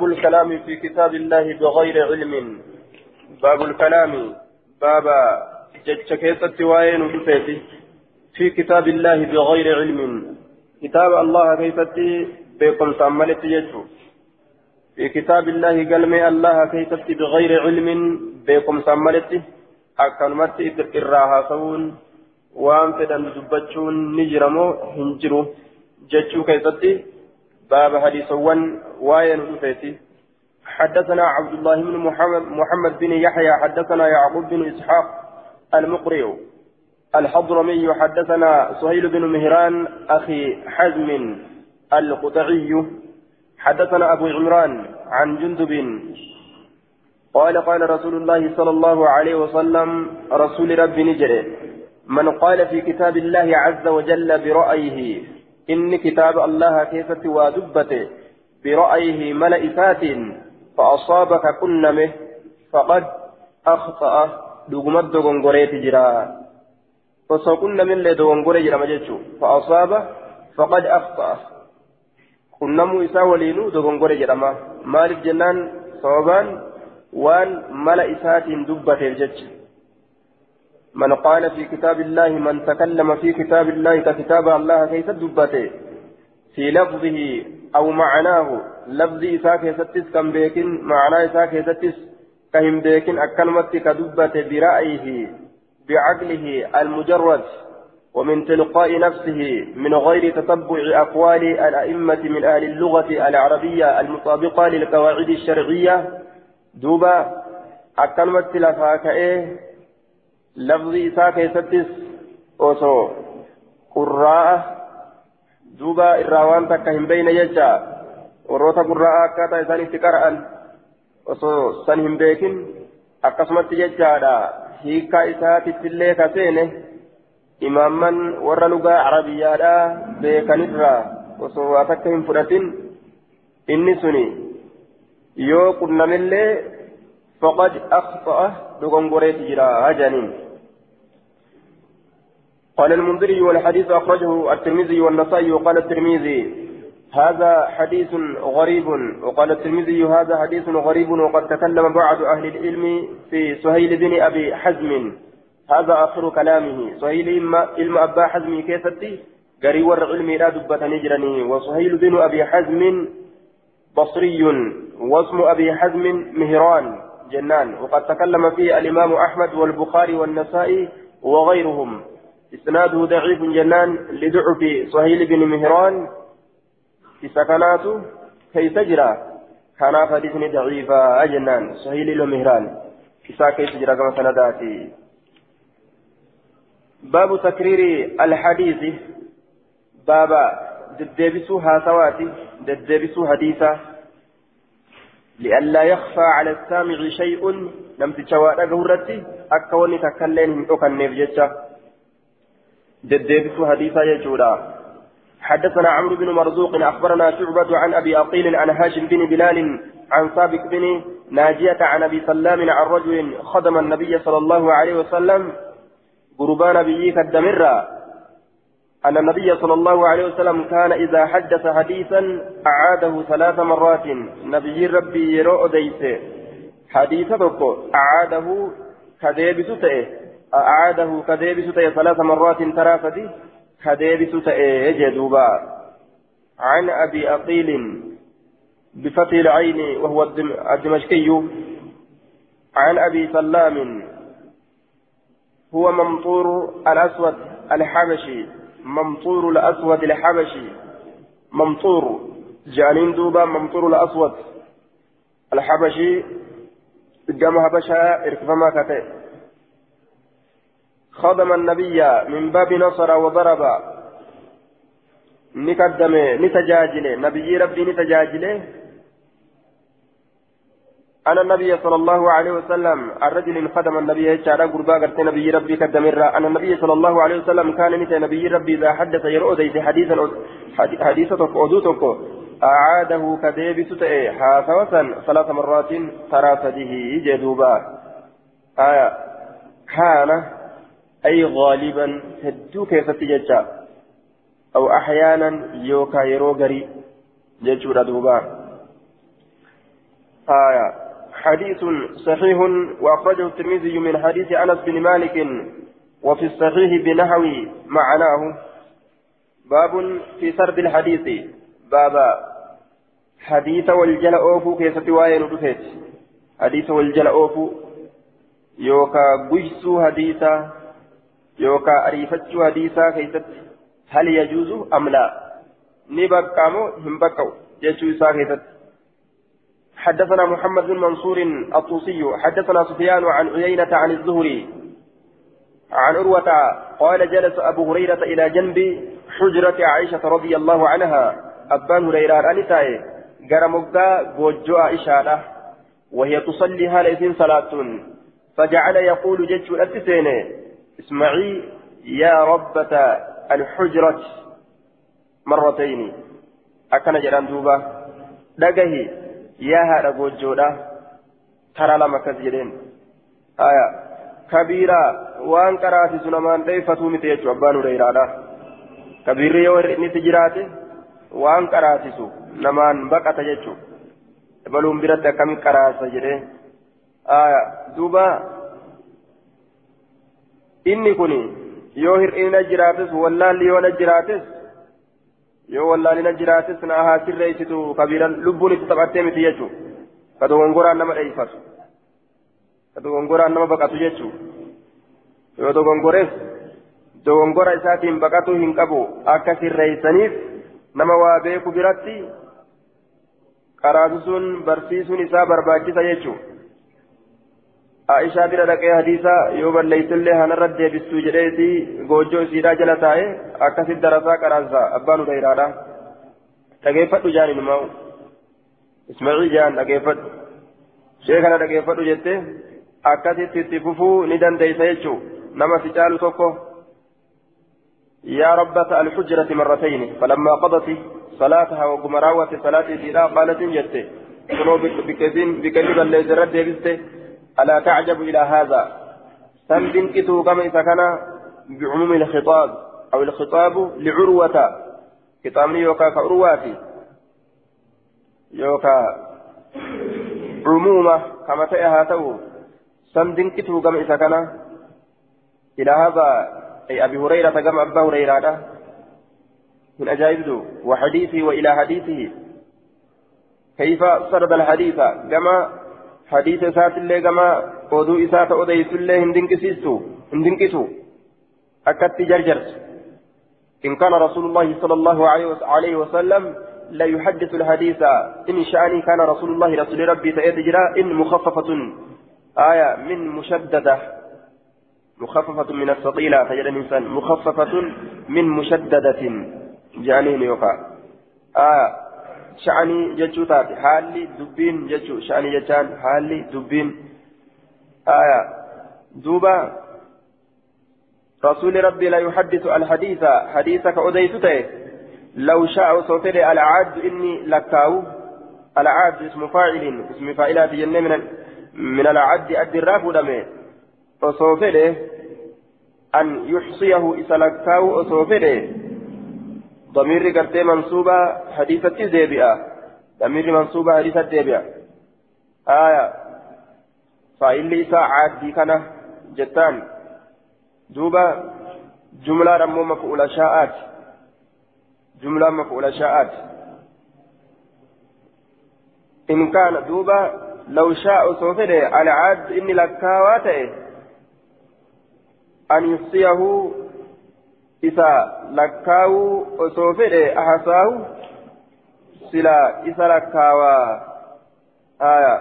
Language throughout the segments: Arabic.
باب الكلام في كتاب الله بغير علم. باب الكلام. باب جتشكيت وين في كتاب الله بغير علم. كتاب الله كيفتي بكم تعملت يجو. في كتاب الله قلمي الله كيفتي بغير علم بكم تعملت أكلمت إراها سون فدن دبتشون نجرمو هنجرو. جتشو كيفتي باب حديث ون واين رفيتي حدثنا عبد الله بن محمد, محمد بن يحيى حدثنا يعقوب بن إسحاق المقرئ. الحضرمي حدثنا سهيل بن مهران أخي حزم القطعي. حدثنا أبو عمران عن جندب. قال قال رسول الله صلى الله عليه وسلم رسول رب نجري من قال في كتاب الله عز وجل برأيه إن كتاب الله كيف ودبته برأيه ملئفات فأصابك كنمه فقد أخطأ دقمت دقم قريت جرا osoo qunnamillee dogongore jedhama jechuun fa'aasaaba faqad afta'a qunnamuu isaa waliinuu dogongore jedhama maaliif jennaan sababaan waan mala isaatiin dubbateef jecha من قال في كتاب الله من تكلم في كتاب الله ككتاب الله كيف دبته؟ في لفظه أو معناه لفظ إساك يستس كم بيكن؟ معنى إساك يستس كهم بيكن؟ أكلمت كدبته برأيه بعقله المجرد ومن تلقاء نفسه من غير تتبع أقوال الأئمة من أهل اللغة العربية المطابقة للقواعد الشرعية. دوبا أكلمت لفاك إيه لفظ إساك يستس أوسو قراءة دوبا الراوان تكهم بين يجا وروتا قراءة كاتا إسان استقرأ أوسو سنهم بيكن أقسمت يجا hiikaa isaatittillee ka seene imaamman warra lugaa arabiyyaadha beekanirraa osoo waa takka hin fudhatin inni suni yoo qunnamillee faqad akhta'a dogongoreeti jira hajaniin قال المنذري والحديث أخرجه الترمذي والنسائي وقال الترمذي هذا حديث غريب. وقال الترمذي هذا حديث غريب وقد تكلم بعض أهل العلم في سهيل بن أبي حزم. هذا آخر كلامه. سهيل إما إلما أبا حزم كيفتي؟ قري ور علمي لا دبة نجرني وسهيل بن أبي حزم بصري واسم أبي حزم مهران. جنان. وقد تكلم فيه الإمام أحمد والبخاري والنسائي وغيرهم. إسناده ضعيف جنان لضعف سهيل بن مهران. isa kanaatu keeysa jira kanaaf hadiisni daciifaa jennaan sahiilii lomihraan isaa keessa jira gama sanadaati باب تكرير الحديث. بابا ددبسوا هاسواتي ددبسوا حديثا لئلا يخفى على السامع شيء لم تتشوى أجهرتي أكوني تكلين أكن نفجتش ددبسوا حديثا يجودا حدثنا عمرو بن مرزوق أخبرنا شعبة عن أبي أقيل عن هاشم بن بلال عن سابق بن ناجية عن أبي سلام عن رجل خدم النبي صلى الله عليه وسلم قربان بيك الدمرة أن النبي صلى الله عليه وسلم كان إذا حدث حديثا أعاده ثلاث مرات. نبي ربي يرو أديس حديثك أعاده كذيب أعاده كذيب ثلاث مرات ثلاثة كديبس تأيه جدوبا. عن أبي أقيل بفتح العين وهو الدمشقي. عن أبي سلام. هو ممطور الأسود الحبشي. ممطور الأسود الحبشي ممطور. جانين دوبا ممطور الأسود. الحبشي. قدام هبشا اركفما كتئ خدم النبي من باب نصر وضرب. نقدم نتجاجل. نبي ربي نتجاجل. أنا النبي صلى الله عليه وسلم الرجل خدم النبي شارع قربا قرت نبي ربي قدم أنا النبي صلى الله عليه وسلم كان نت نبي ربي إذا حدث يرؤى ذي حديثا حديثة أدوتك أعاده كديب ستئ حاسوسا ثلاث مرات ترى فده جدوبا. آية. كان أي غالبا هدو كيف تججا. أو أحيانا يوكا يروغري ججورا دوبا. آية. حديث صحيح وأخرجه الترمذي من حديث أنس بن مالك وفي الصحيح بنحو معناه. باب في سرد الحديث. بابا حديث والجل أوفو كيف تواين رفيت حديث والجل أوفو. يوكا بجسو حديثا يوكا أريفتشو حديثا كيف هل يجوز أم لا؟ نبقى مو هم بقوا. يجوز كيف حدثنا محمد بن منصور الطوسي حدثنا سفيان عن عيينة عن الزهري عن عروة قال جلس أبو هريرة إلى جنب حجرة عائشة رضي الله عنها. أبان هريرة أنتاي قرمقا بوجو عائشة وهي تصلي هالئذن صلاة. فجعل يقول جج الأتسين اسمعي يا ربة الحجرة مرتين. أكن جران دوبا دقه yaa haadha goojjoodha karaa lama akkas jedheen. Kabiiraa waan qaraasisu namaan dheeffatuu miti jechuun abbaan hureyraadha kabiirri yoo inni jiraate waan qaraasisu namaan baqata jechuudha. baluun biratti akkamin qaraasa jedhee. Duuba inni kun yoo hir'ina jiraates wallaalli yoo na jiraates yoo wallaalina jiraates na haa sirreessitu kabiiran lubbuun itti taphattee miti jechuun ka dogongoraan nama dheeyfatu ka dogongoraan nama baqatu jechuun yoo dogongores dogongora isaatiin baqatuu hin qabu akka sirreessaniif nama waa beeku biratti qaraasisuun barsiisuun isaa barbaachisa jechuudha. عائشة بن لقي حديثا يوم الليل اللي هنرد ديبستو جريتي غوجو سيدا جلا تاي أكاسي درسا كرانسا أبانو ديرادا تغيفت جاني نماو اسمعي جان تغيفت شيخنا تغيفت جتة أكاسي تتففو ندن ديسا يجو نما سجالو توكو يا ربة الحجرة مرتين فلما قضت صلاتها وقمراوة صلاة سيدا قالت جتة كنو بكذين بكذين اللي زرد ديبسته ألا تعجب إلى هذا؟ سم بنكتو كما إذا كان بعموم الخطاب أو الخطاب لعروة. كتابني يوكا كعرواتي يوكا عمومة كما تأها تو. سم بنكتو كما إذا كان إلى هذا؟ أي أبي هريرة كما أبا هريرة من أجائب وحديثه وإلى حديثه. كيف سرد الحديث؟ كما حديث سات اللي كما ودو إسات أوديس اللي هندنكسيستو هندنكسو أكدت جرجرت إن كان رسول الله صلى الله عليه وسلم لا يحدث الحديث إن شأني كان رسول الله رسول ربي سيدجرا إن مخففة آية من مشددة مخففة من الثقيلة فجد الإنسان مخففة من مشددة جانين يوقع آية sha'anii jechuu taate. Haalli dubbiin jechuu sha'anii jechaan haalli dubbiin. Aya duuba. رسول ربي لا يحدث الحديث حديثك أديت لو شاء صوتي العاد إني لكاو العاد اسم فاعل اسم فاعلات جنة من من العد أدي الراف دمي وصوتي أن يحصيه إسلكاو وصوتي ضمير قرتي منصوبة حديثة ديبئة ضمير منصوبة حديثة ديبئة آية. فإلي إساء عادي كان جتان. دوبا جملة رمو مفعول شاءات جملة مفعول شاءات إن كان دوبا لو شاء على عاد إني لكاواته أن يحصيه isa lakkaa'uu osoo fedhe ahasaahu sila isa lakkaawaa aya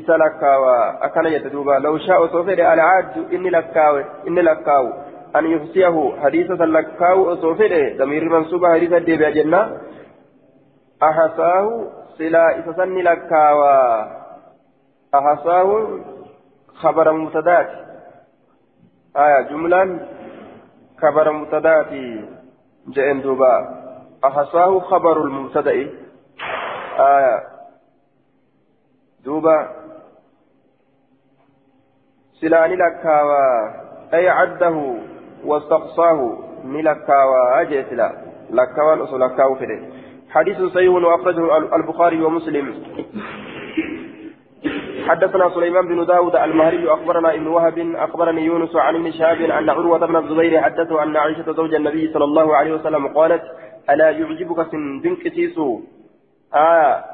isa lakkaawaa akkana jette duuba law shaa osoo fedhe alcaaddu inni lakkaawe inni lakkaawu an yufsiyahu hadiisa san lakkaa'u osoo fedhe damiirri mansuuba hadiisa deebi'a jenna ahasaahu sila isa sanni lakkaawaa ahasaahu خبر مبتدات آية خبر مبتداتي جئن دوبا أحصاه خبر المبتدأ آية دوبا سلاني لكاوا أي عده واستقصاه نلكاوا أجيت لا لكاوا أصل لكاوا فيه حديث صحيح وأخرجه البخاري ومسلم حدثنا سليمان بن داود المهري أخبرنا ابن وهب أخبرني يونس عن ابن شهاب أن عروة بن الزبير حدثه أن عائشة زوج النبي صلى الله عليه وسلم قالت ألا يعجبك سندنك سيسو؟ آه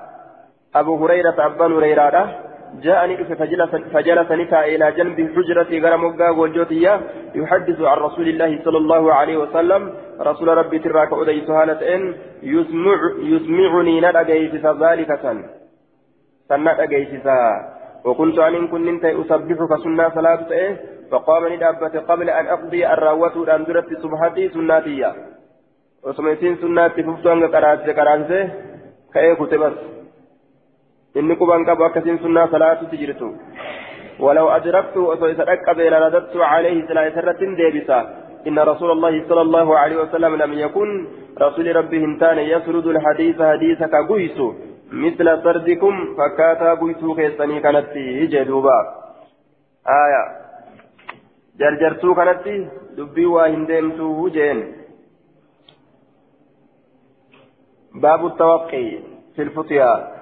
أبو هريرة أبان هريرة جاءني فجلس, فجلس إلى جنب حجرة غرم وجوتيا يحدث عن رسول الله صلى الله عليه وسلم. رسول ربي تراك أدي سهالة إن يسمع يسمعني ندقيت ذلك سن سن ندقيت وكنت أن كنت أسبحك سنة صلاة إيه؟ فقام ندابت قبل أن أقضي الراوة أن درت سبحتي سناتية وسميتين سناتي ففتوان قراتي قراتي كأيه كتبت quban qabu akkasiin sunnaa salaatutti jirtu ولو أدركت وسأدرك لرددت عليه سلا سرة ديبسا إن رسول الله صلى الله عليه وسلم لم يكن رسول ربه انتان يسرد الحديث حديث كقيس مثل سردكم فكاتا قيسو كيساني كانت جدوبا آية. جرجرتو كانت دبي واهندمتو جين باب التوقي في الفتيا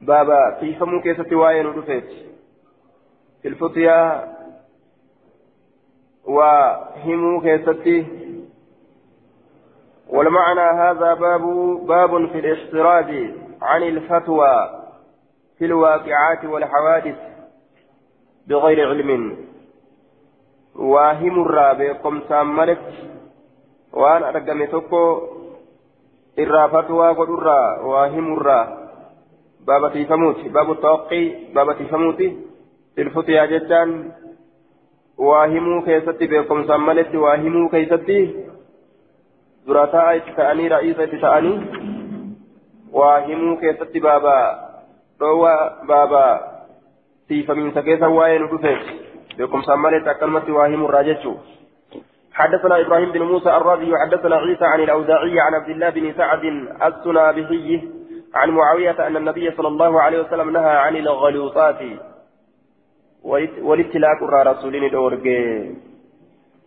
بابا تيفمو كيستي واين ودفيت. في الفتيا وهمو كيستي والمعنى هذا باب باب في الاحتراز عن الفتوى في الواقعات والحوادث بغير علم. واهم الرابع قم ساملت وان ارقم توكو إرى فتوى قد واهم الرابع باب تيفموت. باب التوقي. باب تيفموت. الفتيا جدان. واهمو كيستي بكم سمالت واهمو كيستي. دراتا تتأني رئيسة تتأني واهمو كيستي بابا روى baaba تيفمين سكيسا waa'een رفت بكم سمالت أكلمة واهمو راجتشو حدثنا إبراهيم بن موسى الرازي وحدثنا عيسى عن الأوزاعي عن عبد الله بن سعد الصنابحي عن معاوية أن النبي صلى الله عليه وسلم نهى عن الغلوطات والابتلاء قرى رسولين الأورجي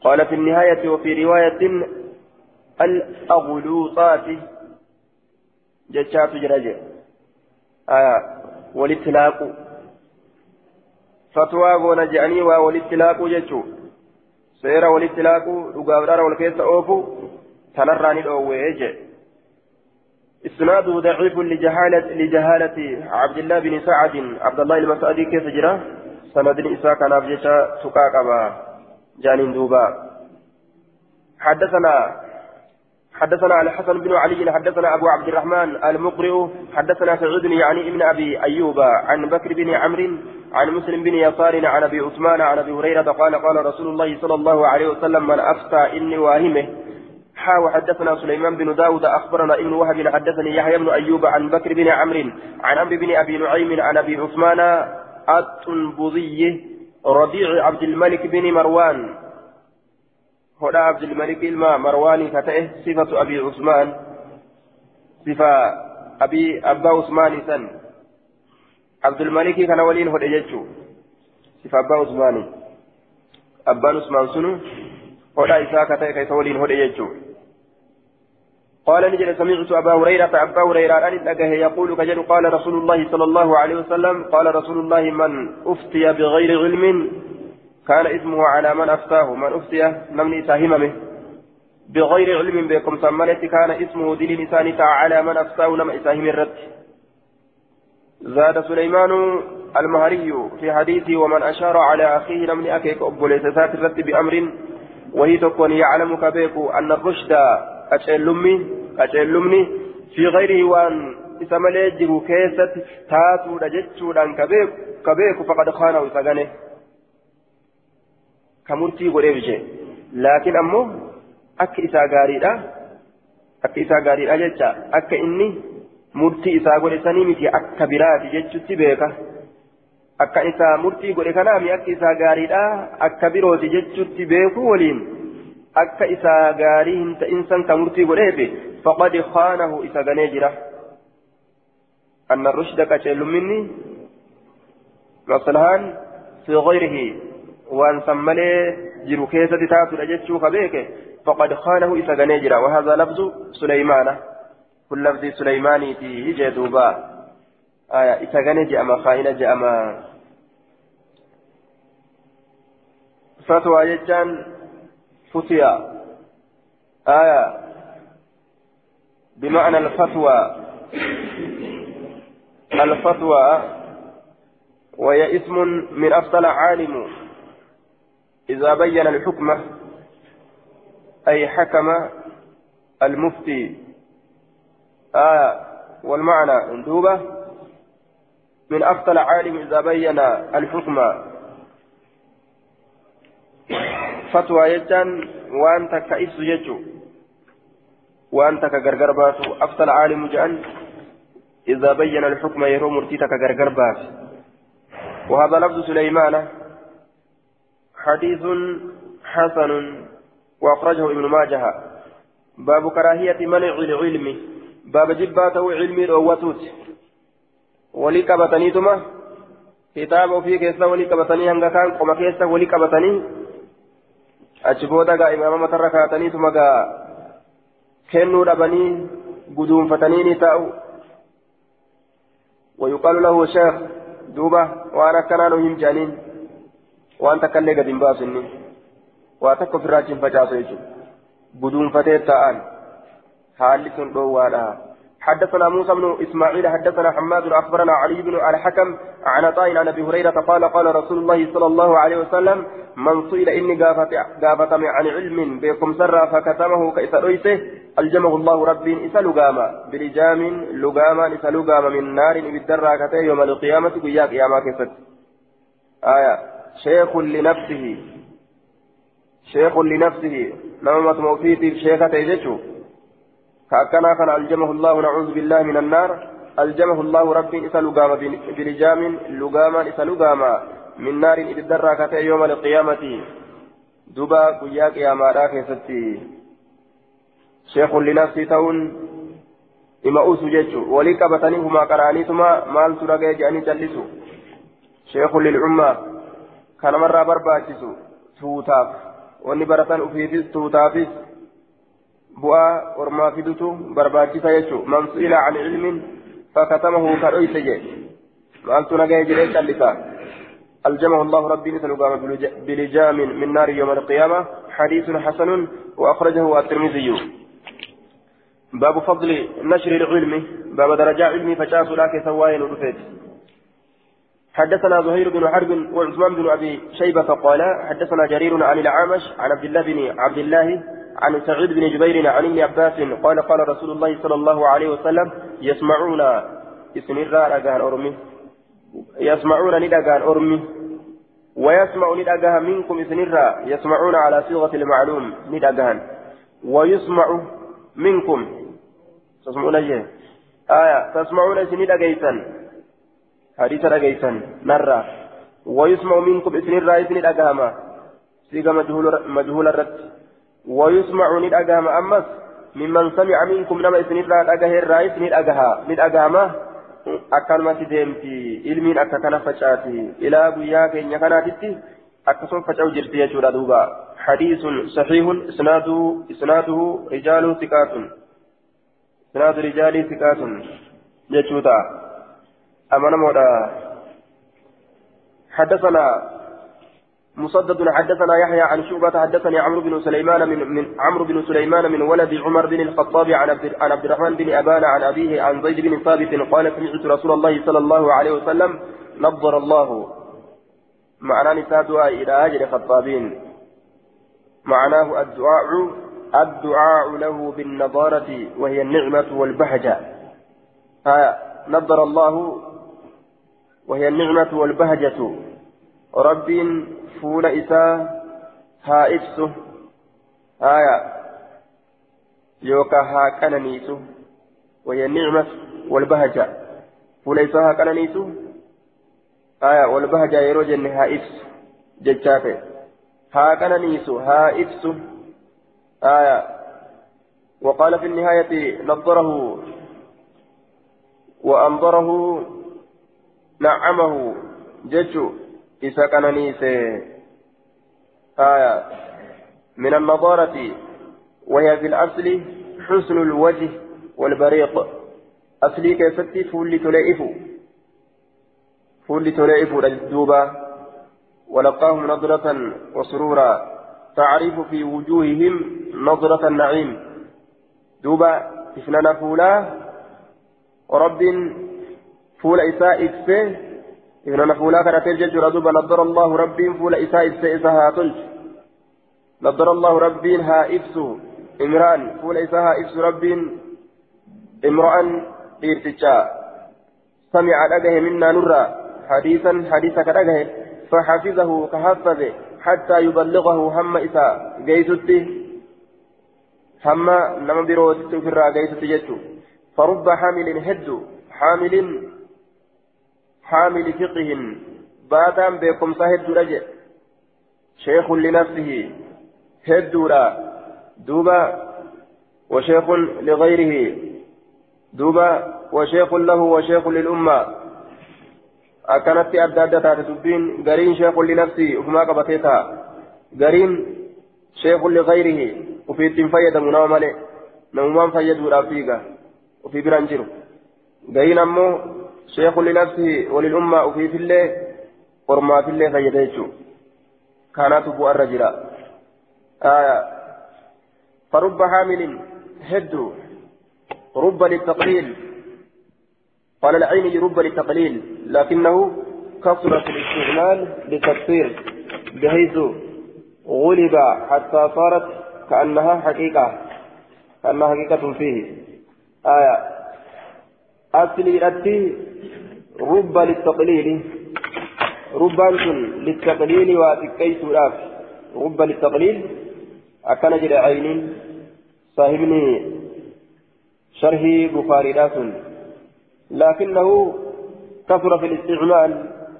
قال في النهاية وفي رواية الأغلوطات جتشات جرجة آه والابتلاء فتوى ونجعني والابتلاء جتشو سيرا والابتلاء لقابرار والكيس أوفو تنراني الأوجه إسناده ضعيف لجهالة لجهالة عبد الله بن سعد عبد الله المسعدي كيف جرى سند إساء كان أبجيشا سكاكبا جانين دوبا حدثنا حدثنا على حسن بن علي حدثنا أبو عبد الرحمن المقرئ حدثنا سعود يعني ابن أبي أيوب عن بكر بن عمرو عن مسلم بن يسار عن أبي عثمان عن أبي هريرة قال قال رسول الله صلى الله عليه وسلم من أفتى إني واهمه. حا وحدثنا سليمان بن داود أخبرنا ابن وهب حدثني يحيى بن أيوب عن بكر بن عمرو عن عمرو بن أبي نعيم عن أبي عثمان التنبذي ربيع عبد الملك بن مروان. هدى عبد الملك الماء مروان كتئه صفة أبي عثمان صفة أبي أبا عثمان سن عبد الملك كان ولين هدى جتشو صفة أبا عثمان أبا عثمان سنو هدى إساء كتئه كيس ولين هدى جتشو قال نجد سمعت أبا هريرة أبا هريرة أن يقول كجد قال رسول الله صلى الله عليه وسلم قال رسول الله من أفتي بغير علم كان اسمه على من أفتاه من أفتي نمني ساهمه بغير علم بكم سملت كان اسمه دين لسان على من أفتاه نم إساهم الرد. زاد سليمان المهري في حديثه ومن أشار على أخيه نمني أكيك أبو ليس الرد بأمر. وهي تكون يعلم كبيك أن الرشد qaceellumni qaceellumni fi gayrihi waan isa malee jiru keessatti taatuudha jechuudhaan ka beeku faqad kaanahu isa gane ka murtii godheef ishee laakiin ammoo akka isaa gaariidha akka isaa gaariidha jecha akka inni murtii isaa godhe sanii miti akka biraati jechutti beeka akka isaa murtii godhe kanaami akka isaa gaariidha akka birooti jechutti beeku waliin akka isaa gaarii hin ta'insan ka murtii godheefe faqad khaanahu isa ganee jira anna rushda qaceellumminni maslahaan fi gayrihi وان سملي جرو كيسة تاتو رجتشو خبيك فقد خانه إسا غنيجرا وهذا لفظ سليمان كل لفظ سليماني تي هجي دوبا آية إسا غنيجي أما خائنة جي أما فتوى يجان فتيا آية بمعنى الفتوى الفتوى وهي اسم من أفضل عالم إذا بين الحكم أي حكم المفتي آية والمعنى دوبة من أفضل عالم إذا بين الحكم. فتوى يجان وأنت كإبس يجو وأنت كغرغر باتو. أفضل عالم جان إذا بين الحكم يرو مرتيتك غرغر وهذا لفظ سليمان. حديث حسن وأخرجه ابن ماجه. باب كراهية منع العلم. باب جباته علم روتوت. ولي كبتنيتما كتاب في كيسا ولي كبتني هنگا كان. قم كيسا ولي كبتني أجبودا غا إمام متر كاتنيتما غا. كنو ربني قدوم فتنيني تاو ويقال له شيخ دوبة وأنا كان نهم جانين. لي قد انباسني وأتكو في الراجل فجاسو قدوم فتيت تاءان حالي سندو حدثنا موسى بن اسماعيل حدثنا حماد اخبرنا علي بن الحكم عن عطاء عن ابي هريره قال قال رسول الله صلى الله عليه وسلم من سئل اني غافت عن علم بكم سر فكتمه كيسرويته الجمه الله ربي اسال غاما بلجام لغاما اسال غاما من نار بالدراكته يوم القيامه قيا قياما كيست آية شيخ لنفسه. شيخ لنفسه. نومة موفيتي شيخة يجتشو كأكنا كان ألجمه الله نعوذ بالله من النار. ألجمه الله ربي إسا لقاما بلجام لقاما إسا لقاما من نار إذ يوم القيامة. دبا قياك يا ماراك ستي شيخ لنفسي تون أوسو جيتشو ولي كبتني هما قرانيتما. مال ترقى جاني جلسو. شيخ مرة برباكسو توتاف wanni baratan ufiifis tuutaafis bu'aa ormaa fidutu barbaachisa jechuun man su'ila an ilmin fakatamahu kadhoyse je maaltu nagaya jedhee callisa? ألجمه الله ربي قام بلجام من نار يوم القيامة حديث حسن وأخرجه الترمذي باب فضل نشر العلم باب درجة علمي فشاف لك سواين ورفيت حدثنا زهير بن حرب وعثمان بن أبي شيبة قال حدثنا جرير عن الأعمش عن عبد الله بن عبد الله عن سعيد بن جبير عن ابن عباس قال قال رسول الله صلى الله عليه وسلم يسمعون اسنرا اغان أرمي. يسمعون ندغان أرمي. ويسمع ندغها منكم اسنرا يسمعون على صيغة المعلوم ندغان ويسمع منكم. تسمعون إيه آية. تسمعون اسنرا حديث رجيسا نرى ويسمع منكم إسن الرئيس ندأقاما سيغا مجهول, الرد ويسمع ندأقاما أمس ممن سمع منكم نما إسن الرئيس الرئيس ندأقاها ندأقاما akkanumatti deemti ilmiin akka kana facaati ilaa guyyaa keenya kanaatitti akkasuma faca'u jirti jechuudha duuba hadiisun saxiihun isnaaduhu isnaaduhu rijaalu siqaatun isnaadu rijaalii siqaatun jechuudha أمانة مودا حدثنا مسدد حدثنا يحيى عن شعبة حدثني عمرو بن سليمان من, من عمرو بن سليمان من ولد عمر بن الخطاب عن عبد, الرحمن بن أبان عن أبيه عن زيد بن ثابت قال سمعت رسول الله صلى الله عليه وسلم نظر الله. معناه نسادها إلى أجل خطابين. معناه الدعاء الدعاء له بالنظارة وهي النعمة والبهجة. نظر الله وهي النعمة والبهجة. رب فول إساء ها إفسه آية. يوكا ها كننيسه وهي النعمة والبهجة. فول إساء ها كننيسه آية. والبهجة يروجن ها إفس ججافة. ها كننيسه ها إفسه آية. وقال في النهاية نظره. وأنظره نعمه ججو إذا كان آية. من النظارة وهي في الأصل حسن الوجه والبريق. أصلي كيفتي فولي تلائف فولي تلائف للدوبة ولقاهم نظرة وسرورا. تعرف في وجوههم نظرة النعيم. دوبا إثنان فولا. ورب فول إساء إفسه إثنان فولا كانت الججر دوبا نظر الله رب فول إساء إفسه إساها تلج نظر الله رب ها إفسه إمران فول إساها إفس رب امرأ إرتجا سمع لقه منا نرى حديثا حديثا كرقه فحفظه كحفظه حتى يبلغه هم إساء جيتته هم نما بروتت في الرا جيتت جتو فرب حامل هد حامل حامل فقه باتام بكم سهد رجع شيخ لنفسه هدورا دوبا وشيخ لغيره دوبا وشيخ له وشيخ للأمة akkanatti adda adda taate dubbiin gariin sheekun linafsii ufumaa qabatee ta'a gariin sheekun ligayrihi ufii ittiin fayyadamu nama malee namumaan fayyaduudhaaf fiiga biraan jiru gariin ammoo sheekun linafsii walilummaa ufiifillee ormaafillee fayyada jechuu kaanaatu bu'arra jira فرب حامل هد رب للتقليل. قال العين رب للتقليل لكنه كثر في الاستعمال للتكثير بحيث غلب حتى صارت كأنها حقيقة كأنها حقيقة فيه. آية. أصلي أتي رب للتقليل ربان للتقليل وتكيس راف رب للتقليل أكن جرى عين صاحبني شرحي بخاري لكنه كثر في الاستعمال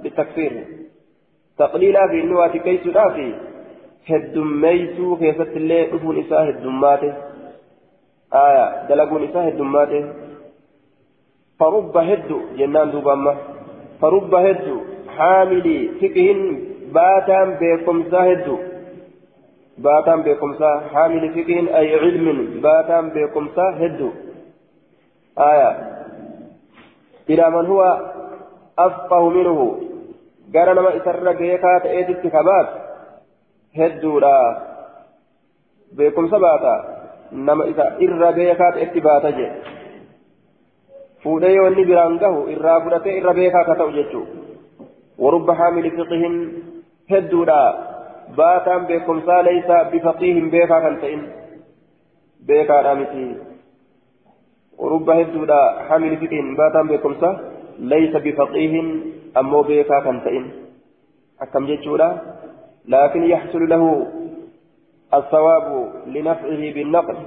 بالتكفير تقليلا في النوات كيس دافي هدميسو كيست اللي أفون إساء هدماته آية دلقون إساء هدماته فرب هد جنان دوباما. فرب هد حاملي فقه باتام بكم هد. باتام بكم حامل فقه أي علم باتام بكم هد. آية. إلى من هو أفقه منه؟ قال نما إسر جيكات إيدت كبات. هدورا بكم سباتا نما إسر إر إتباتا جي. فودي وني برانقه إر فرته إر بيكا كتو جيتشو ورب حامل فقه هدورا باتام بكم ليس بفقيه بيكا كنتين بيكا رامتي ورب هدودا حامل فقه باتام بكمسا ليس بفقيه أمو بيكا كنتين أكم جيتشودا لكن يحصل له الثواب لنفعه بالنقل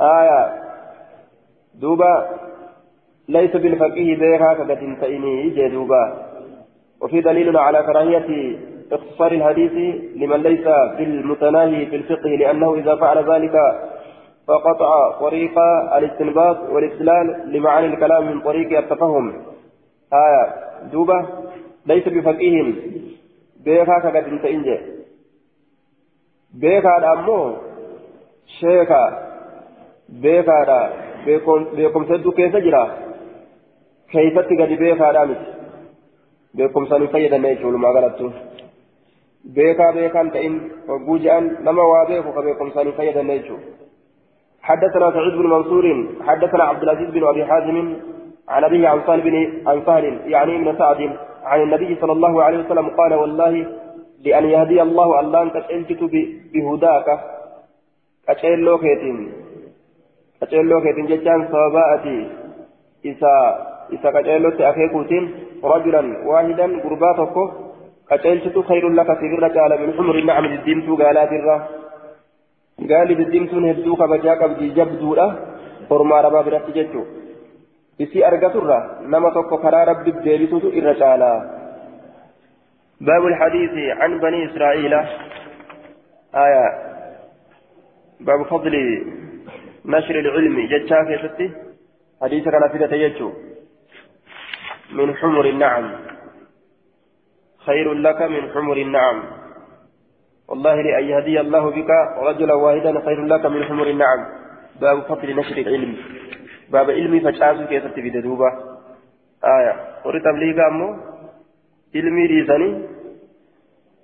آية دوبا ليس بالفقيه بيكا كنتين جدوبا وفي دليل على كراهية اختصار الحديث لمن ليس بالمتناهي في الفقه لأنه إذا فعل ذلك فقطع طريق الاستنباط والاستدلال لمعاني الكلام من طريق التفهم. آية دوبة. ليس بفقيه بيكا كقد انت بيكا أمو شيكا بيكا دا. بيكم سدو كيف قد بيكا دامت؟ بيكم سنو فيدا نيشول ما غلطتو بيكا بيكا أنت إن وجوجان لما وابيكو كبيكم سنو فيدا نيشول حدثنا سعيد بن منصور حدثنا عبد العزيز بن أبي حازم عن أبيه عن بن عن يعني من سعد عن النبي صلى الله عليه وسلم قال والله لأن يهدي الله الله أن تشلت بهداك. أشيل لوكيتين. أشيل لوكيتين جتان صواباتي إذا إذا كشيلت أخيكوتين رجلا واحدا قرباتك أشيلت خير لك في الرجال من حمر النعم الدين قالات الرّ gaali diddiimtuun hedduu kabajaa qabdii jabduudha ormaa rabaa biratti jechuun. Isii argaturra nama tokko karaa rabbi deebisutu irra caalaa باب الحديث عن بني إسرائيل آية باب فضل نشر العلم جتشا في حديث كان في تيجو من حمر النعم. خير لك من حمر النعم. والله لأن يهدي الله بك رجلا واحدا خير لك من حمر النعم. باب فضل نشر العلم. باب علمي فشاسو كيف تبدا دوبا آية. وري تبليغ أمو؟ علمي ريزاني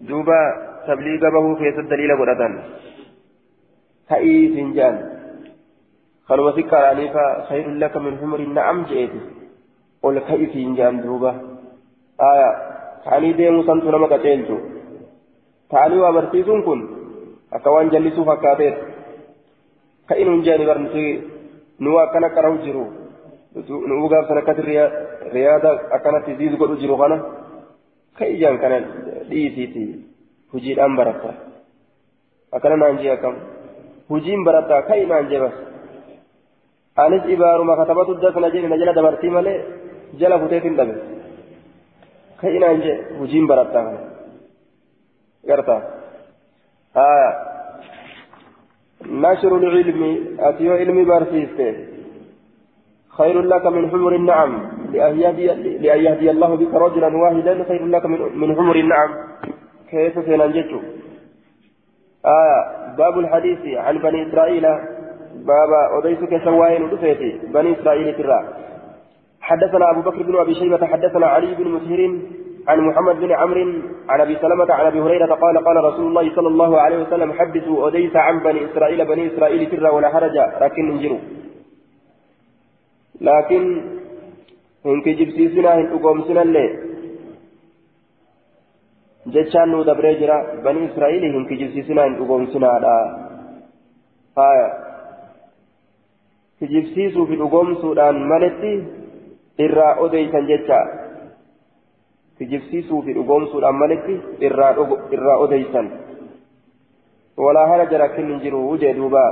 دوبا تبليغ به في الدليل قرآن هاي فنجان خلوا سكر عليك خير لك من حمر النعم جئت قل كيف فنجان دوبا آية تعالي ديمو سنتو نما قتلتو تعالي وابرسيسون كن أكوان جلسوا فكاتيت كإن جاني برمسي نوا كان كراو جرو نوا غاب سنكت رياضة أكانت تزيد قدو جرو خانا كإجان كان ديسيتي هجي الأم برتا أكنا نانجي أكم هجيم برتا كأي نانجي بس أنس إبارو ما كتبت الدس نجي نجلا دبرتي مالي جلا فتيت دبر كأي نانجي هجيم برتا قرتا آه نشر العلم أتيو علمي بارسيسته خير لك من حمر النعم لأن يهدي, الله بك رجلا واحدا خير لك من حمر النعم كيف سينجته آه باب الحديث عن بني إسرائيل بابا أديسك سواين ودفيتي بني إسرائيل ترى حدثنا أبو بكر بن أبي شيبة حدثنا علي بن مسهر عن محمد بن عمرو عن أبي سلمة عن أبي هريرة قال قال رسول الله صلى الله عليه وسلم حدثوا أوديس عن بني إسرائيل بني إسرائيل سرا ولا حرج لكن انجروا. لكن هنك جبسيسنا هن أقومسنا اللي جتشان نو دبري بني إسرائيل هنك جبسيسنا هن أقومسنا لا آية. kijibsiisuu fi dhugoomsuudhaan maletti irraa odeysan jecha kijibsiisuu fi dhugoomsuudhaan maletti irraa odeysan. Walaa haraja rakkin hin jiru jee duuba.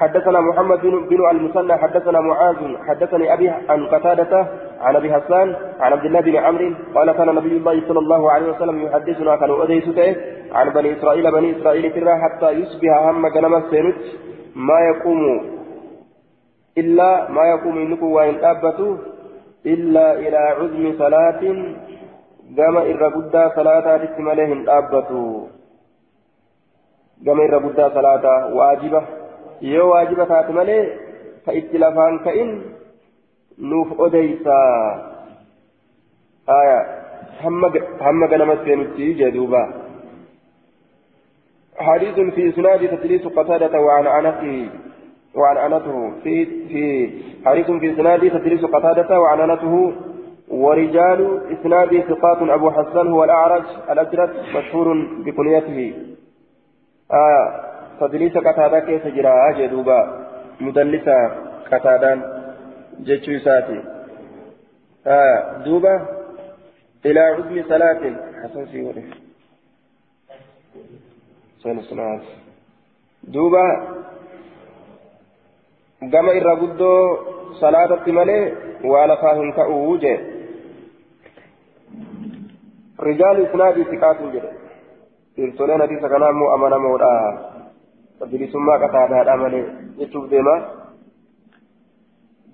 حدثنا محمد بن بن المثنى حدثنا معاذ حدثني ابي عن قتادة عن ابي حسان عن عبد الله بن عمرو قال كان نبي الله صلى الله عليه وسلم يحدثنا كانوا اوديسته عن بني اسرائيل بني اسرائيل ترى حتى يصبح هم جنم السيرت ما يقوم إلا ما يقوم إنكم وإن ابتوا إلا إلى عزم صلاة قام إرى صلاة تتملهم أبتوا قام إرى صلاة واجبة. waajiba taate malee ka itti lafaan ka'in nuuf odeysa aya hamma ganama seenutti jedhuuba حديث في إسناد تدليس قتادة وعن أنته وعن أنته في في حديث في إسناد تدليس قتادة وعن أنته ورجال إسناد ثقات أبو حسان هو الأعرج الأجرد مشهور بكنيته آه تدليس قتادة كيف جرى؟ جدوبا مدلسة قتادان جتشو آه دوبا إلى عزم صلاة. حسن سيوري سنة صلاة دوبا irra guddoo salaatatti malee waa lafaa hin ta'uu jee rijaalu isnaadii siqaatu jedhe dhiirtoleen hadiisa kanaa immoo amanamoodha bilisummaa qataadaadha malee jechuuf deema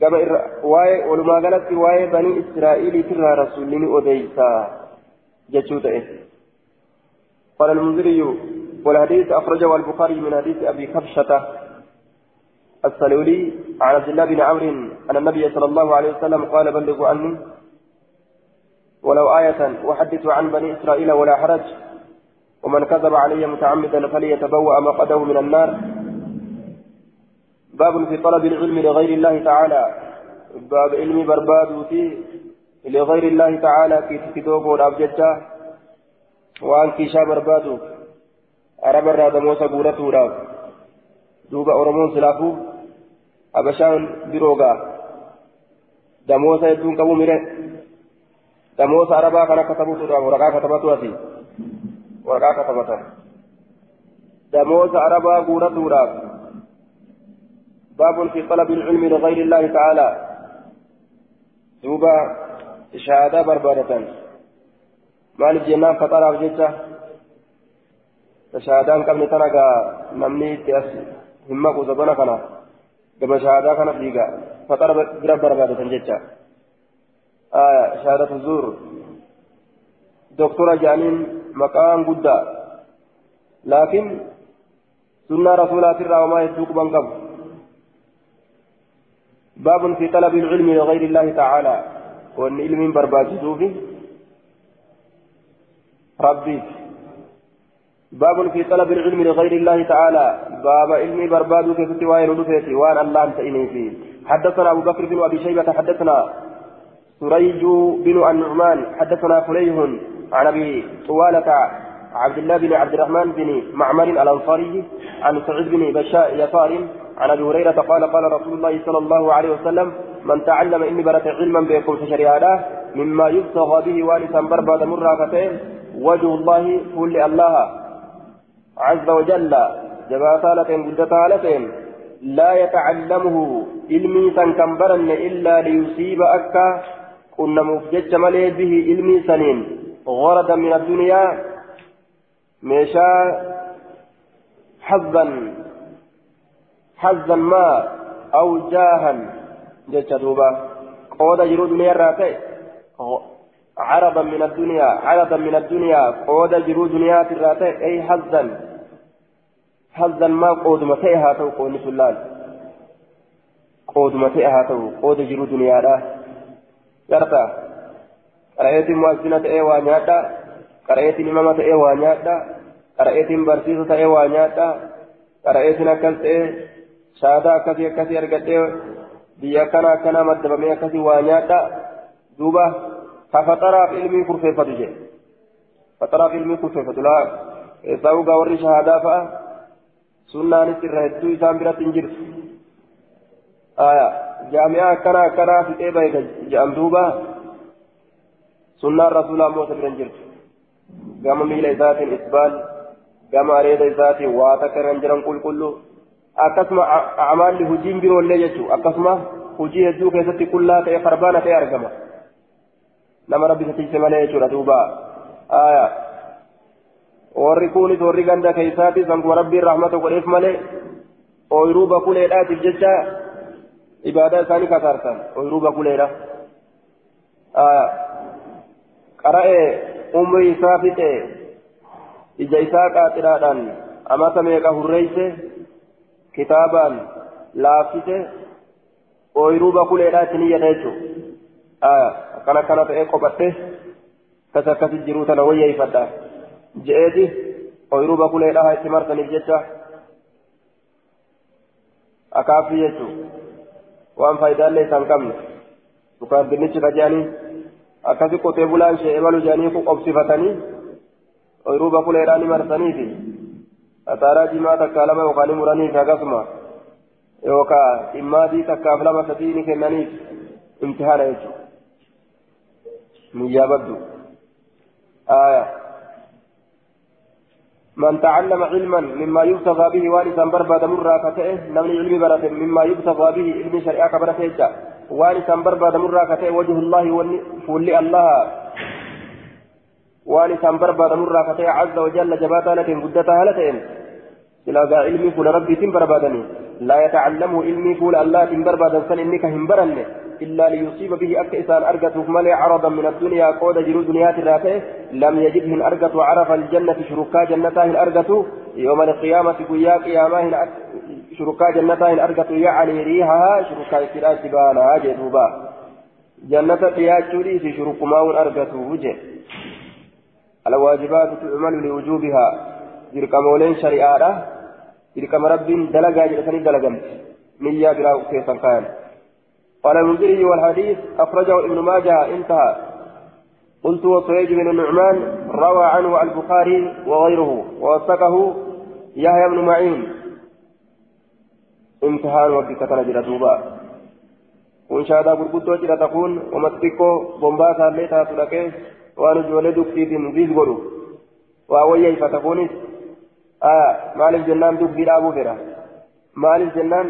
gama irra waa'ee walumaa galatti waa'ee banii israa'iiliitirraa rasuulli ni odeysa jechuu ta'e قال المنذري والحديث أخرجه البخاري من حديث أبي كبشة السلولي عن عبد الله بن عمرو أن النبي صلى الله عليه وسلم قال بلغوا عني ولو آية وحدثوا عن بني إسرائيل ولا حرج ومن كذب علي متعمدا فليتبوأ مقعده من النار. باب في طلب العلم لغير الله تعالى. باب علم برباد في لغير الله تعالى في تكتوب والأبجدة وأن كيشا برباد أرب الراد موسى قولته أورمون سلافو أبشان بروغا دموسى يدون كبو مره دموسى أربا كان كتبوت راف ورقا كتبتو أتي waraqaa katabatan damooza arabaa guuratuudhaaf باب في طلب العلم لغير الله تعالى دوبا شهادة بربادة مالك جنان فطر جيتشا شهادان قبل تنقى نمني تأس همك وزبنا كنا قبل شهادة كنا فيقا فطر برب بربادة جيتشا آية شهادة الزور دكتورة جانين مقام قدا لكن سنة رسولات الرا وما يدوك بنقب باب في طلب العلم لغير الله تعالى وان علم برباد في ربي باب في طلب العلم لغير الله تعالى. باب علمي برباد كيف تواين ودفيتي. وان الله انت فيه حدثنا أبو بكر بن أبي شيبة حدثنا سريج بن النعمان حدثنا فليه عن أبي طوالة عبد الله بن عبد الرحمن بن معمر الأنصاري عن سعيد بن بشاء يسار عن أبي هريرة قال قال رسول الله صلى الله عليه وسلم من تعلم إني برت علما في شريعة مما يبتغى به وارثا برباد مراكتين وجه الله كل الله. عز وجل جباتالة قدتالة لا يتعلمه علمي تنكمبرن إلا ليصيب أكا كنا مفجج ملي به علمي سنين. غردا من الدنيا ميشا حظا حظا ما أو جاها. جتش دوبا. قود جرو دنيا راتي. عرضا من الدنيا عرضا من الدنيا. قود جرو دنيا راتي أي حظا. حظا ما قود متئها تو قود سلال؟ قود متئها تو قود جرو دنيا را يرتا قرأيت مؤذنة إيه وانياتا قرأيت إمامة إيه وانياتا قرأيت برسيسة إيه وانياتا قرأيت نكلت إيه. شهادة كثير كثير أرقت biyya kana akkana maddabamee akkasii waa nyaadha duuba ka faxaraaf ilmii kurfeeffatu jedhe faxaraaf ilmii kurfeeffatu laa keessaa ugaa warri shahaadaa fa'a sunnaanis irra hedduu isaan biratti hin jirtu jaami'aa akkana akkanaa fixee bahe jedham duuba sunnaan rasuulaa immoo isa bira hin jirtu gama miila isaatiin isbaal gama areeda isaatiin waa takka irra hin jiran qulqulluu akkasuma amaalli hojiin biroollee jechuudha akkasuma hojii hedduu keessatti qullaa ta'e farbaana ta'e argama nama rabbi satiise malee jechuudha duuba warri kunis warri ganda keessaati sankuma rabbiin rahmata godheef malee ooyiruu bakuleedhaatiif jecha ibaadaa isaanii kasaarsan ooyiruu bakuleedha qara'ee umrii isaa fixe ija isaa qaaxiraadhaan amata meeqa hurreeyse kitaabaan laaffise ooyiruu bakuleedhaa itti niyyata jechuudha akkana akkana ta'ee qophatte akkas akkasi jiruu tana wayyeeffadha je'eeti ooyiruu bakuleedhaa itti marsaniif jecha akaaffii jechuudha waan faayidaallee isaan qabne dukaan dinnichi kaje'anii akkasi qotee bulaan ishee ebalu jedhanii qobsifatanii ooyiruu bakuleedhaa ni marsaniifi. asaaraa jimaa takkaa lama yookaan muraniif akkasuma yookaan dhimmaadii takkaaf lama sadii ni kennaniif imtihaana jechuudha niyyaa baddu من تعلم علما مما يبتغى به وارثا برباد مرة كتئه نمني علم برد مما يبتغى به علم شريعة برد وارثا برباد مرة كتئه وجه الله فولي الله barbaadamurraa ka ta'e azza wajalla jabaataa lateen guddataa haala ta'een silaagaa ilmii fuula rabbiitiin barbaadanii laa yatacallamuu ilmii fuula allaatiin barbaadan san inni ka hin baranne إلا ليصيب به أك إسان أرقته ملي عرضا من الدنيا قود جرو دنيات الراتي لم يجدهن أرقته عرف الجنة شركا جنتاه أرقته يوم القيامة قيا قياماه شركا جنتاه أرقته يعني ريحها شركا إسراء سبانا جدوبا. جنة قيا شري في شرك ماون أرقته وجه. الواجبات تعمل لوجوبها. dirqamooleen shari'aadha dirqama rabbiin dalagaa jedhatanii dalagamti niyyaa biraa keessan kaayan قال المنذري والحديث أخرجه ابن ماجه انتهى. قلت وصيج بن النعمان روى عنه البخاري وغيره ووثقه يحيى بن معين. امتحان وبكتنا جرى دوبا. وإن شاء الله قلت جرى تكون ومسبكو بومباسا ليتا تلقى وأنا جولدك في نزيز قلو. وأويا فتكونس آه مالف جنان دبي أبو فيرا مالف جنان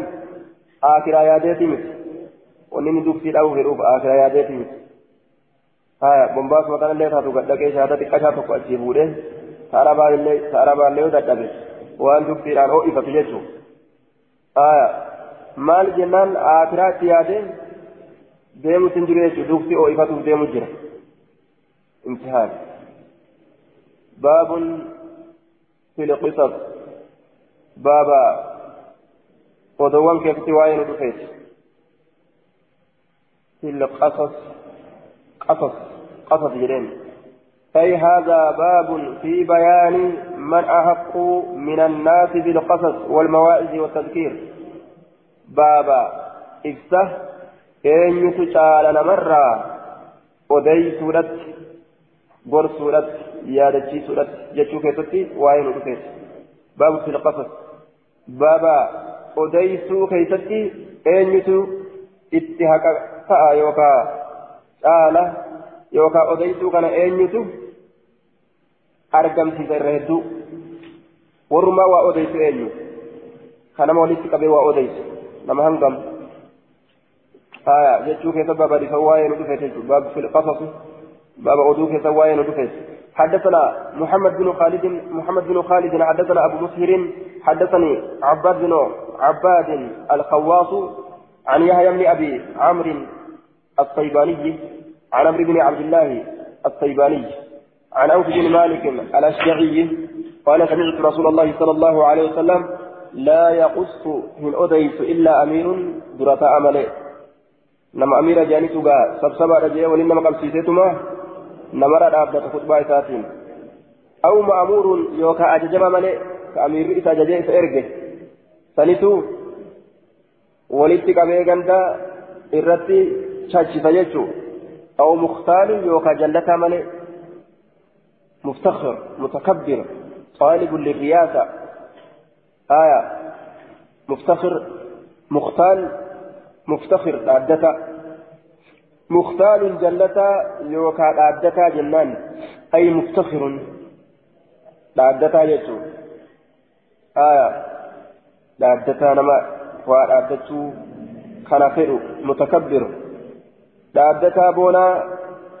آخر آياتي ونين دبي أبو فيروب آخر آياتي مت آه بمباس مكان اللي تاتو قد لكي شهادة كشا تقوى أجيبوده ساربا اللي ساربا اللي ودقبه وأن دبي أن أوئي فتجيشو آه مال جنان آخرات ياده deemu sin jiru jechuudha. Dugsi oo'ifatuuf deemu jira. Imtihaan baabun في القصص بابا ودوان كيف تواين في القصص قصص قصص جرين أي هذا باب في بيان من أحق من الناس بالقصص والمواعظ والتذكير. بابا إفسه إن يتشال نمرة ودي سورة بور سورة يادتي سورة جتشو كيستي وين رفيت باب في القصص. بابا ودي سو كيستي إن يتو اتهاك شالة يوكا ودي سو كان إن يتو argamsiisa irra hedduu warrumaa waa odeysu eenyu kanama walitti qabee waa odeysu nama hangam haya jechuu keessa baaba dhifa waa'ee nu dhufeet jechuudha baaba filqasas baaba oduu keessa waa'ee nu dhufeet حدثنا محمد بن خالد محمد بن خالد حدثنا ابو مسهر حدثني عباد بن عباد الخواص عن يحيى بن ابي عمرو الصيباني عن عمرو بن عبد الله الصيباني عن أوف بن مالك الأشجعي قال سمعت رسول الله صلى الله عليه وسلم لا يقص من أديس إلا أمير درة أمله نما أمير جانتها سبسبا رجيه ولنما قبسيتما نمر أبدا خطبة ساتين أو مأمور يوكا أججم ملئ كأمير إسا ججيه فإرجه سنتو ولدت قبيه غندا jechuu أو مختال يوكا جلتا ملئ مفتخر متكبر طالب للرياسة آية مفتخر مختال مفتخر عدتا مختال جلتا يوكا عدتا جنان أي مفتخر عدتا يجو آية عدتا نما وعدتو كان متكبر عدتا بونا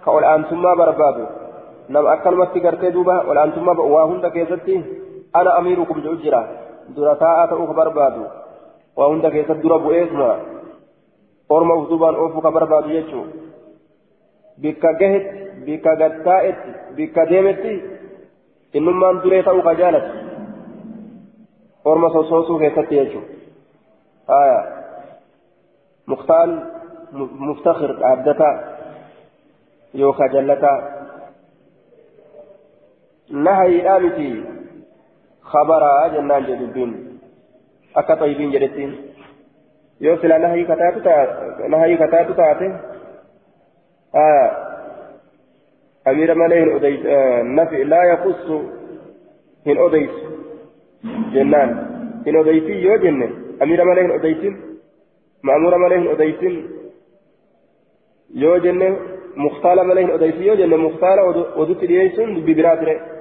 كأول أنتم ما بربادو nama akkanumatti gartee duuba olaantummaa waa hunda keessatti ana amiirukum jedhu jira dura taa'aa ta'uu ka barbaadu waa hunda keessatti dura bu'eesuma orma ufduubaan oofuu ka barbaadu jechuu bikka gahetti bikka gattaa'etti bikka deemetti innummaan duree ta'uu ka jaalatu orma sosoosuu keessatti jechuu haya muktaal muftakhir dhaabdataa yookaan jallataa نهي آمتي خبرا جنان جدبين. أكا طيبين جدتين. يوصل نهي كتاتو نهي كتاتو تاتي آه. أمير الأديس آه نفي لا يقص هن أديس. جنان. هن أديسي يو جنة أمير مليه الأديسين. مأمور مليه الأديسين يو جنة مختال مليه الأديسي يو جنة مختال ودوت ليسون ببراتره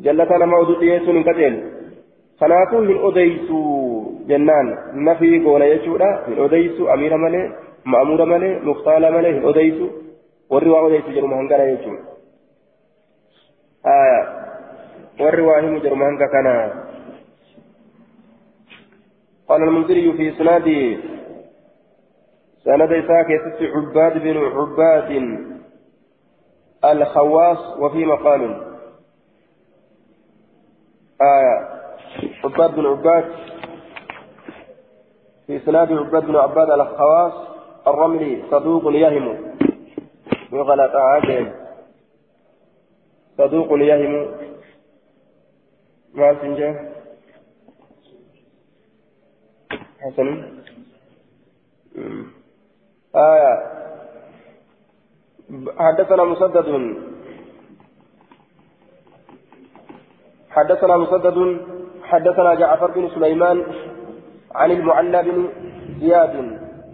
jallata nama oduu dhiyeessuun hin qajeelu kanaafuu hin odeysu jennaan nafii goona jechuudha hin odeysu amiira malee ma'amuura malee muftaala malee hin odeysu warri waa odeysu jedhuma hangana jechuudha warri waa himu jedhuma hanga kana قال المنذري في إسناد سند إساك عباد بن عباد الخواص وفي مقال آية. عباد بن عباد. في سناد عباد بن عباد الخواص. الرملي صدوق يهم وغلط عادل صدوق يهم ما سنجا؟ حسن. آية. حدثنا مسدد. حدثنا مسدد. حدثنا جعفر بن سليمان عن المعلى بن زياد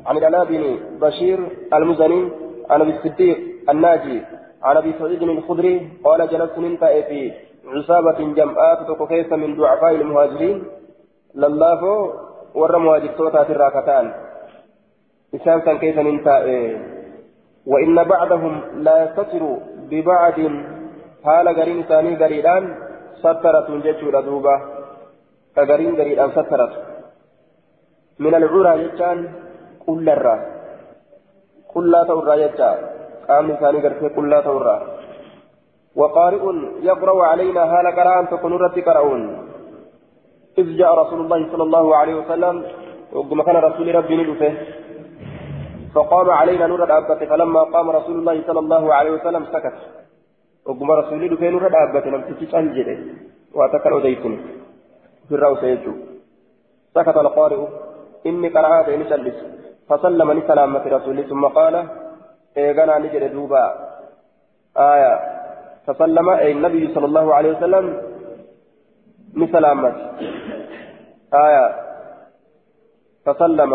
عن العلاء بن بشير المزني عن أبي الصديق الناجي عن أبي سعيد الخدري قال جلست من في عصابة جمعات تكوكيس من ضعفاء المهاجرين. لله ور مهاجر صوتات الراكتان. إسام كان كيف من وإن بعضهم لا يستتر ببعض حال قرين ثاني قريدان سترة جتشورا دوبا أغرين غريدان سترة من العرى جتشان كل الرا. كل لا تورا جتشا قام ثاني غرفة كل لا تورا. وقارئ يقرأ علينا هال قرآن رتي قرؤون. إذ جاء رسول الله صلى الله عليه وسلم وقم كان رسول ربي ندفه فقام علينا نور الأبة فلما قام رسول الله صلى الله عليه وسلم سكت. ogguma rasuulli dhufee nurra dhaabbate namtichi cal jedhe waa takkan odeysine ofirraa useechu sakata alqaari'u inni qara'aa ta'e ni callis فسلم لسلامة رسوله ثم قال إيغانا نجد دوبا. آية. فسلم أي النبي صلى الله عليه وسلم لسلامة آية. فسلم.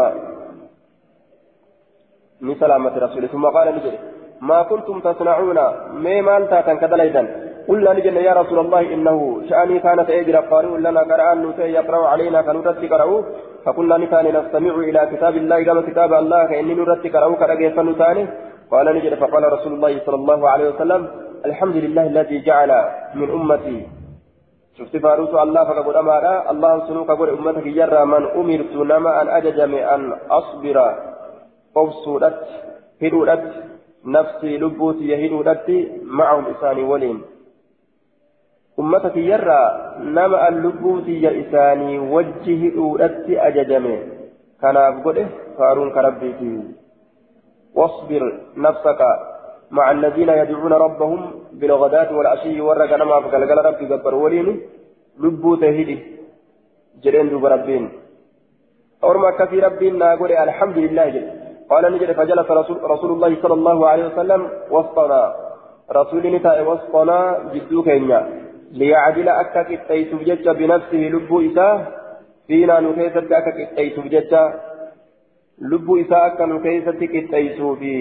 لسلامة رسوله ثم قال نجد ما كنتم تصنعون ما مالتا كدليدا قلنا نجد يا رسول الله إنه شأني كانت أجر قارئ لنا قرآن نوتي يقرأ علينا كنوتي قرأوا فكنا نكان نستمع إلى كتاب الله كما كتاب الله كأني نرتي قرأوا كرأي فنتاني قال نجد فقال رسول الله صلى الله عليه وسلم الحمد لله الذي جعل من أمتي شفت فاروس الله فقد أمر الله سنوك أمتك يرى من أمرت نما أن أججم أن أصبر أبصرت هدودت نفسي لبوتي يهدودت معهم إساني ولين أمتك يرى نما أن لبوتي إساني وجه هدودت أججم كان أبقده فارون كربيتي واصبر نفسك مع الذين يدعون ربهم بالغداة والعشي ورق نما فقلقل ربي قبر ولين لبو تهيدي جرين دوب ربين أورما كفي ربين ناقول الحمد لله جل قال نجد فجلس رسول, الله صلى الله عليه وسلم وسطنا. رسول نتاء وسطنا جدو كينيا. ليعدل أكا كتيت بجج بنفسه لبو إساه فينا نكيست أكا كتيت بجج لبو إساه أكا نكيست كتيت في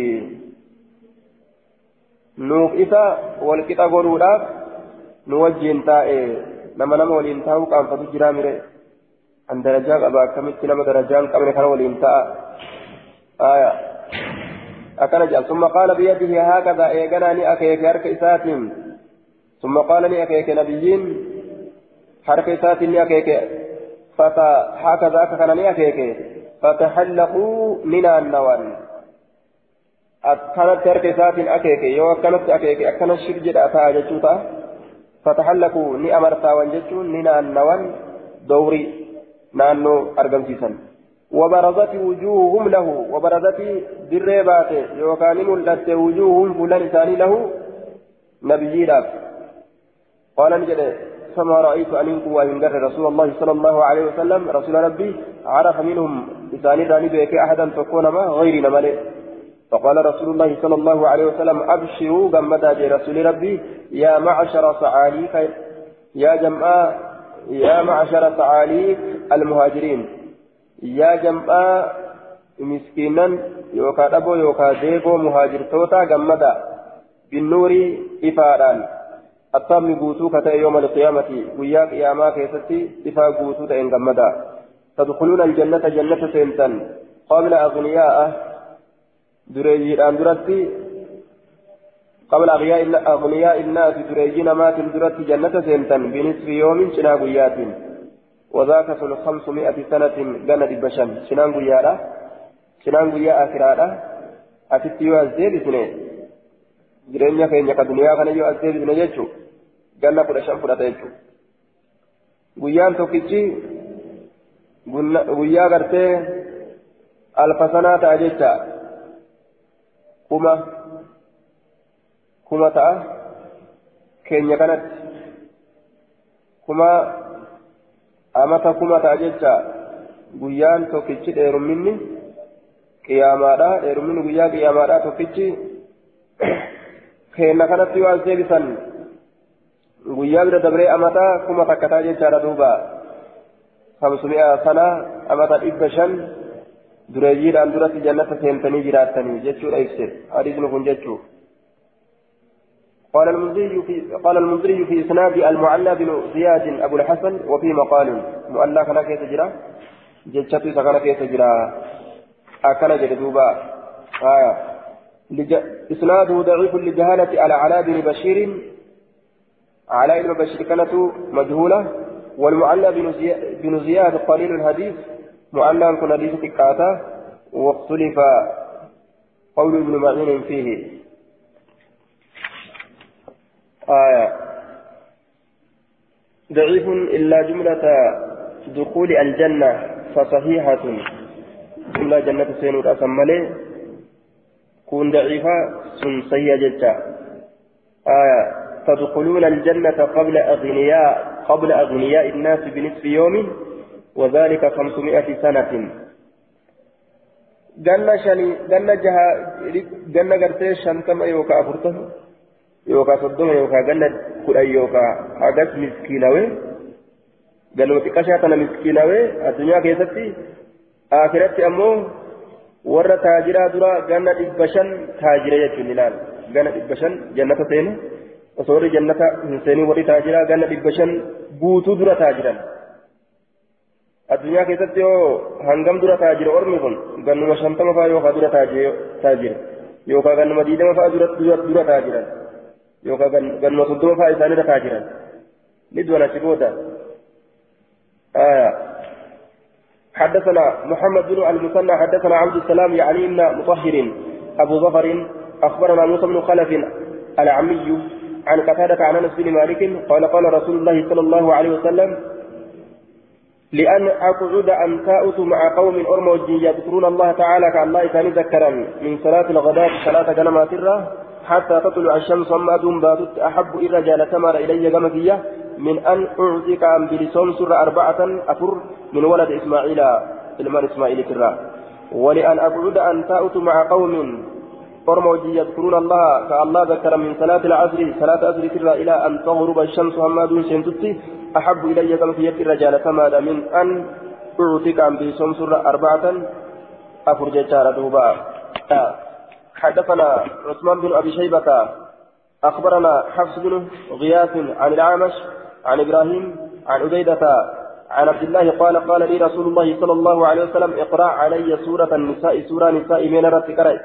nuuf isa walqixa godhuudhaaf nu wajjiin taa'e nama nama waliin taa'uu qaanfatu jiraa mire an darajaa qaba akkamitti nama darajaa hin qabne kana waliin ta'a aya akkana jedha summa qaala biyadihi haakadha eeganaa ni akeeke harka isaatiin summa qaala ni akeeke nabiyyiin harka isaatiin ni akeeke fata haakadha akka kana ni akeeke fataxallaquu ni naannawan akkanatti harka isaatiin akeeke yoo akkanatti akeeke akkana shir jedha ta'a jechuu ta'a وبرزت وجوههم له وبرزت بالريبات يوكان ملت وجوههم فلان ثاني له نبي قال نجد فما رأيت أن ينقوا وإن رسول الله صلى الله عليه وسلم رسول ربي عرف منهم لساني راني بك أحدا تكون ما غيرنا ملئ فقال رسول الله صلى الله عليه وسلم أبشروا جمدا برسول ربي يا معشر صعاليك يا جماعة يا معشر صعاليك المهاجرين. يا جماعة مسكينا يوكا دبو يوكا ديبو مهاجر توتا جمدا بالنور إفادان التام قوتو كتا يوم القيامة ويا قياما كيستي إفا قوتو تين جمدا تدخلون الجنة جنة سنتن قبل أغنياء دريجيدhaan duratti قبل أغنياء الناس دريجين مات درت جنة سنتن بنصف يوم شنا قيات وذاك في الخمسمائة سنة جنة بشم شنان قيادة شنان قيا آخرادة أتت يو أزديد سنة jireenya keenya ka duniyaa kana yoo as deebisne jechuun ganna kudha shan fudhata jechuun guyyaan tokkichi guyyaa gartee alfasanaa ta'a jecha kuma kuma ta'a keenya kanatti kuma amata kuma ta'a jecha guyyaan tokkichi dheerumminni qiyaamaadha dheerumminni guyyaa qiyaamaadha tokkichi keenna kanatti yoo as deebisan guyyaa bira dabree amataa kuma takka ta'a jechaadha duuba kamsumi'a sana amata dhibba shan dureeyyiidhaan duratti jannata seentanii jiraattanii jechuudha ibse hadiisni kun jechuu قال المنذري في قال المنذري في إسناد المعلى بن زياد أبو الحسن وفي مقال مؤلف كان كيف تجرى؟ جتشتي سكن كيف تجرى؟ اكل جدوبا آية. لج... إسناده ضعيف لجهالة على علاء بن بشير. علاء بن بشير كانت مجهولة. والمعلى بن زياد, بن زياد قليل الحديث. معلى كن حديث تكاتا. واختلف قول ابن معين فيه. آية. ضعيف إلا جملة دخول الجنة فصحيحة. جملة جنة سينور أسمالي كون ضعيفة سن سيئة جتا آية. تدخلون الجنة قبل أغنياء قبل أغنياء الناس بنصف يوم وذلك خمسمائة سنة. ganna shanii ganna jaha ganna gartee shantama yookaa afurtama yookaa soddoma yookaa ganna kudhan yookaa hagas miskiinawee ganuma xiqqashaa kana miskiinawee addunyaa keessatti akiratti ammoo warra taajiraa dura ganna dhibba shan taajira jechuun ilaal ganna dhibba shan jannata seenu osoo warri jannata hin seenii warri taajiraa ganna dhibba shan guutuu dura taajiran. addunyaa keessatti yoo hangam dura taajira ormi kun gannuma shantama fa'aa yookaan dura taajira yookaan gannuma diidama fa'aa dura taajiran yookaan gannuma soddoma fa'aa isaanirra taajiran ni du'an achi booda. حدثنا محمد بن المثنى حدثنا عبد السلام يعني ابن مطهر أبو ظفر أخبرنا موسى بن خلف العمي عن قتادة عن أنس بن مالك قال قال رسول الله صلى الله عليه وسلم لأن أقعد أن تأت مع قوم أرمى يذكرون الله تعالى كالله كان ذكرا من صلاة الغداة صلاة كلمات الرة حتى تطلع الشمس وما دون باتت أحب إذا جال تمر إلي جمكية من أن أعطيك عن بلسون سر أربعة أفر من ولد إسماعيل المال إسماعيل كرا ولأن أقعد أن تأت مع قوم أرمى يذكرون الله كالله ذكر من صلاة العصر صلاة أسر كرا إلى أن تغرب الشمس وما دون سنتتي أحب إلي الرجال كما من أن أعطيك عن بيسوم سورة أربعة أفر ججارة دوبا. حدثنا عثمان بن أبي شيبة أخبرنا حفص بن غياث عن الأعمش عن إبراهيم عن عبيدة عن عبد الله قال قال لي رسول الله صلى الله عليه وسلم اقرأ علي سورة النساء سورة نساء من رتكرأ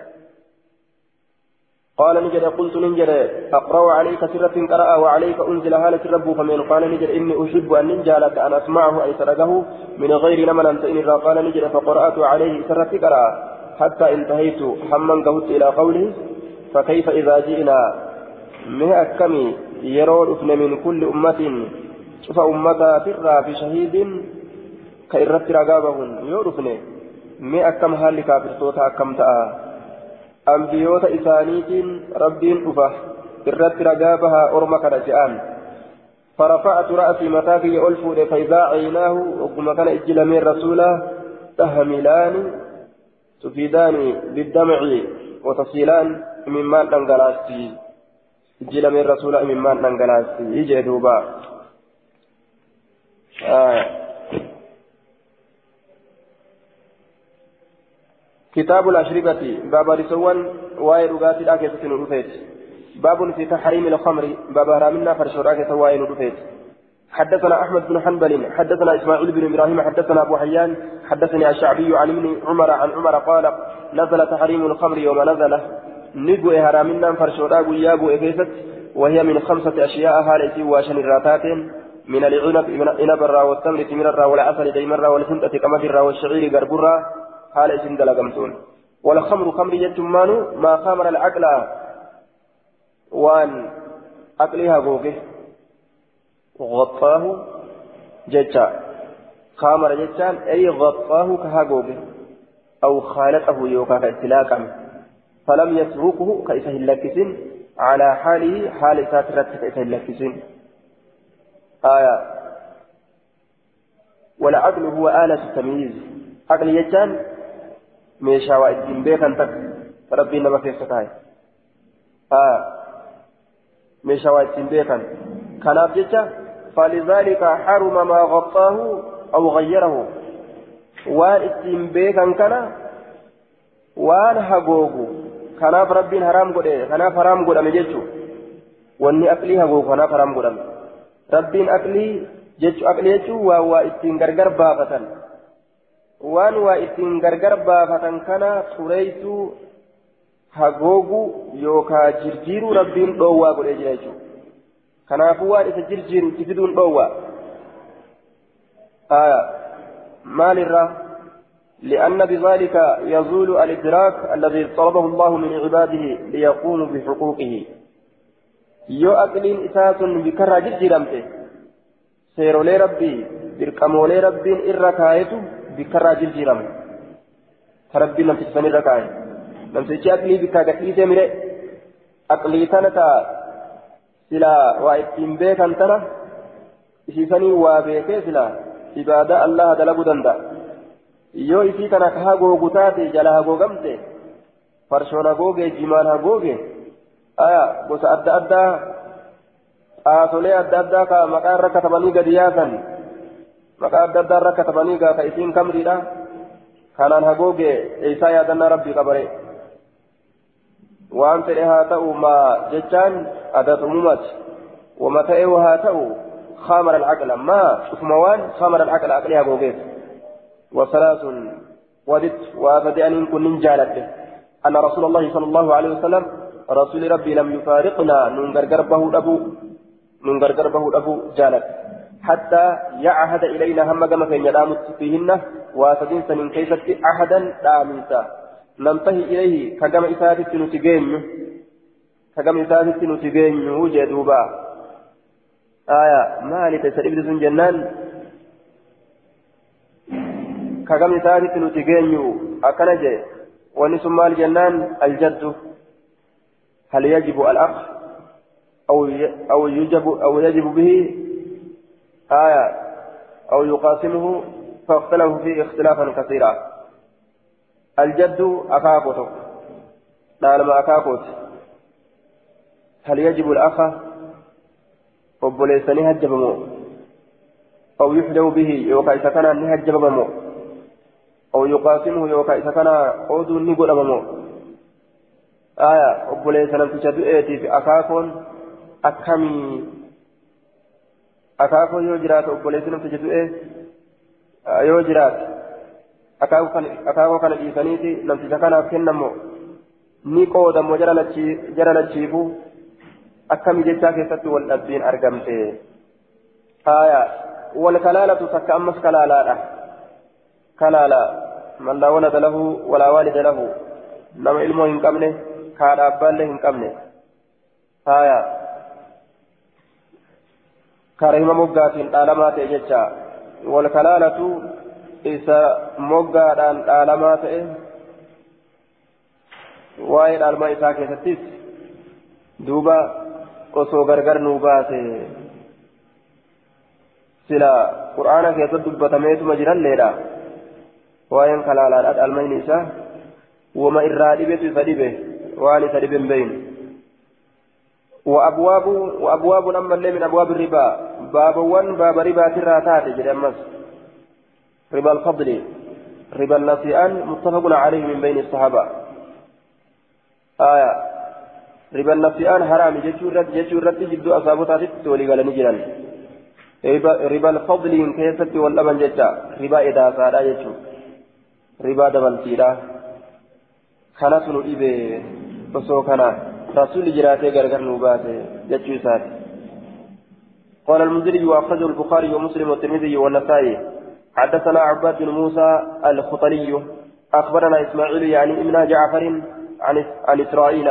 قال نجد قلت نجد أقرأ عليك سرة قرأ وعليك أنزل هالة رب فمن. قال نجد إني أحب أن ننجالك أن أسمعه أي سرقه من غير لمن أنت إن قال نجد فقرأت عليه سرة قرأ حتى انتهيت حما قهت إلى قوله فكيف إذا جئنا؟ من أكمي يرون من كل أمة؟ شوف أمتا فرا بشهيد كإرت رقابهم يورفن من أكم هالك كافر أكم تأه أنبيوت إسانيتين ربين أفا إرت رقابها أرمى كرجآن فرفعت رأسي متاكي ألفو فإذا عيناه وكما كان من رسوله تهملان تفيدان بالدمع وتصيلان مما ننقلاستي إجل من رسوله مما ننقلاستي يجي دوبا آه كتاب الأشربة باب رسوان واي رغات الآكة نرفيت باب في تحريم الخمر باب هرامنا فرش الآكة واي نرفيت حدثنا أحمد بن حنبل حدثنا إسماعيل بن إبراهيم حدثنا أبو حيان حدثني الشعبي عن ابن عمر عن عمر قال نزل تحريم الخمر يوم نزل نبو هرامنا فرش الآكة يابو إفيست وهي من خمسة أشياء هالتي واشن الراتات من العنب العنب الرا والتمر من الرا والعسل ديمرا والحنطة كمد الرا والشعير قربرا حال اسم دلقمتون. والخمر خمر يجمان ما خمر العقل وان عقلها غوغه غطاه ججا. خامر ججان أي غطاه كها غوغه أو خالته يوكا كإسلاكا فلم يتركه كيسه اللكسين على حاله حال ساترت كيسه اللكسين آية. والعقل هو آلة التمييز. عقل waa ittiin beekan takka rabbiin nama keessa taa'e haa meeshaa waa ittiin beekan kanaaf jecha فلذلك حرم ما غطاه أو غيره. وان اتين بيكا كان وان هغوغو كناف ربين حرام قد كناف حرام قد أمججو واني أكلي هغوغو كناف حرام قد ربين أكلي ججو أكلي ججو وهو اتين غرغر بافة waan waa ittiin gargar baafatan kana xureessuu hagooguu yookaa jirjiiruu rabbiin dhoowwaa godhee jira jechuudha kanaafuu waan isa jirjiiru itti fiduun dhoowwaa maalirraa لأن بذلك يزول الإدراك الذي طلبه الله من عباده ليقوموا بحقوقه يو أقلين إساس بكرة جد رمته سيرولي ربي بركمولي ربي إركايته bikkarraa jijjiiramu ta rabbiin namticha sanirra kaa'e namtichi aqlii bikkaa gadhiisee mire aqlii tana taa tana isiisanii waa beekee silaa ibaadaa allaha dalaguu danda'a yoo isii kana ka hagoogu taate jala hagoogamte farshoon hagoogee jimaan hagoogee aya gosa adda addaa xaasolee adda addaa ka maqaa irra katabanii gadi yaasan maqaa adda addaa irra katabanii gaa ka isiin kamriidha kanaan hagoogee eeysaa yaadannaa rabbii qabare haa ta'u maa jechaan adat umumaati wama ta'e haa ta'u خامر العقل ما شوفموان خامر العقل عقلها غوغيت وثلاث ودت وافدي أن كن جالت أن رسول الله صلى الله عليه وسلم رسول ربي لم يفارقنا ننقر قربه أبو ننقر قربه أبو جالت حتى يعهد إلينا هم كما كان يدامت فيهن وافدين سنين كيست عهدا دامنسا ننتهي إليه كما إساتت نتجين كما إساتت نتجين وجدوبا آية مالي تسرب سن جنان ككم إساتت نتجين أكنجي ونسم مال جنان الجد. هل يجب الأخ؟ أو أو يجب أو يجب به؟ آية أو يقاسمه؟ فاختلفوا فيه اختلافا كثيرا. الجد أكاكوت. لما أكاكوت. هل يجب الأخ obboleessanii hajjabamoo أو يحلو به يوكا إذا كان نهجب ممو أو يقاسمه يوكا إذا كان قودو نقول ممو آية أبولي سلام تشدو إيتي في أكاكون. أكامي. أكاكون يوجرات أبولي سلام تشدو إيه يوجرات. أكاكون كان إيسانيتي لم تشكنا كنمو ni qoodamoo jara lachiifu akkami jechaa keessatti wal dhabbiin argamte haya wal kalaalatu takka ammas kalaalaadha kalaala man laa walada lahu walaa waalida lahu nama ilmoo hin qabne kaadha hin qabne haya karahima moggaatiin dhaalamaa ta'e jecha wal kalaalatu isa moggaadhaan dhaalamaa ta'e waa'ee dhaalmaa isaa keessattis duuba osoo gargar nuu baase sila qur'aana keessatti dubbatameetuma jiralleedha waa'een kalaalaadha dhaalmayni isaa wama irraa dhibetu isa dhibe waan isa dhibe hin beeynu وأبواب وأبواب أما اللي من أبواب الربا باب ون باب ربا ترى تاتي جري أمس ربا الفضل ربا النسيان متفق عليه من بين الصحابة. آية ربا النسيان حرام جيشور رت جدو أصابتها تولي قال نجرا ربا الفضل كيست واللبن جيشا ربا إذا سادا جيشو. ربا دبل سيدا خلاص نؤيبه بسو كنا رسول جراته غرغر نوباته جيشو سات قال المنذري وأخرجه البخاري ومسلم والترمذي والنسائي. حدثنا عباد بن موسى الخطلي أخبرنا إسماعيل يعني ابن جعفر عن عن إسرائيل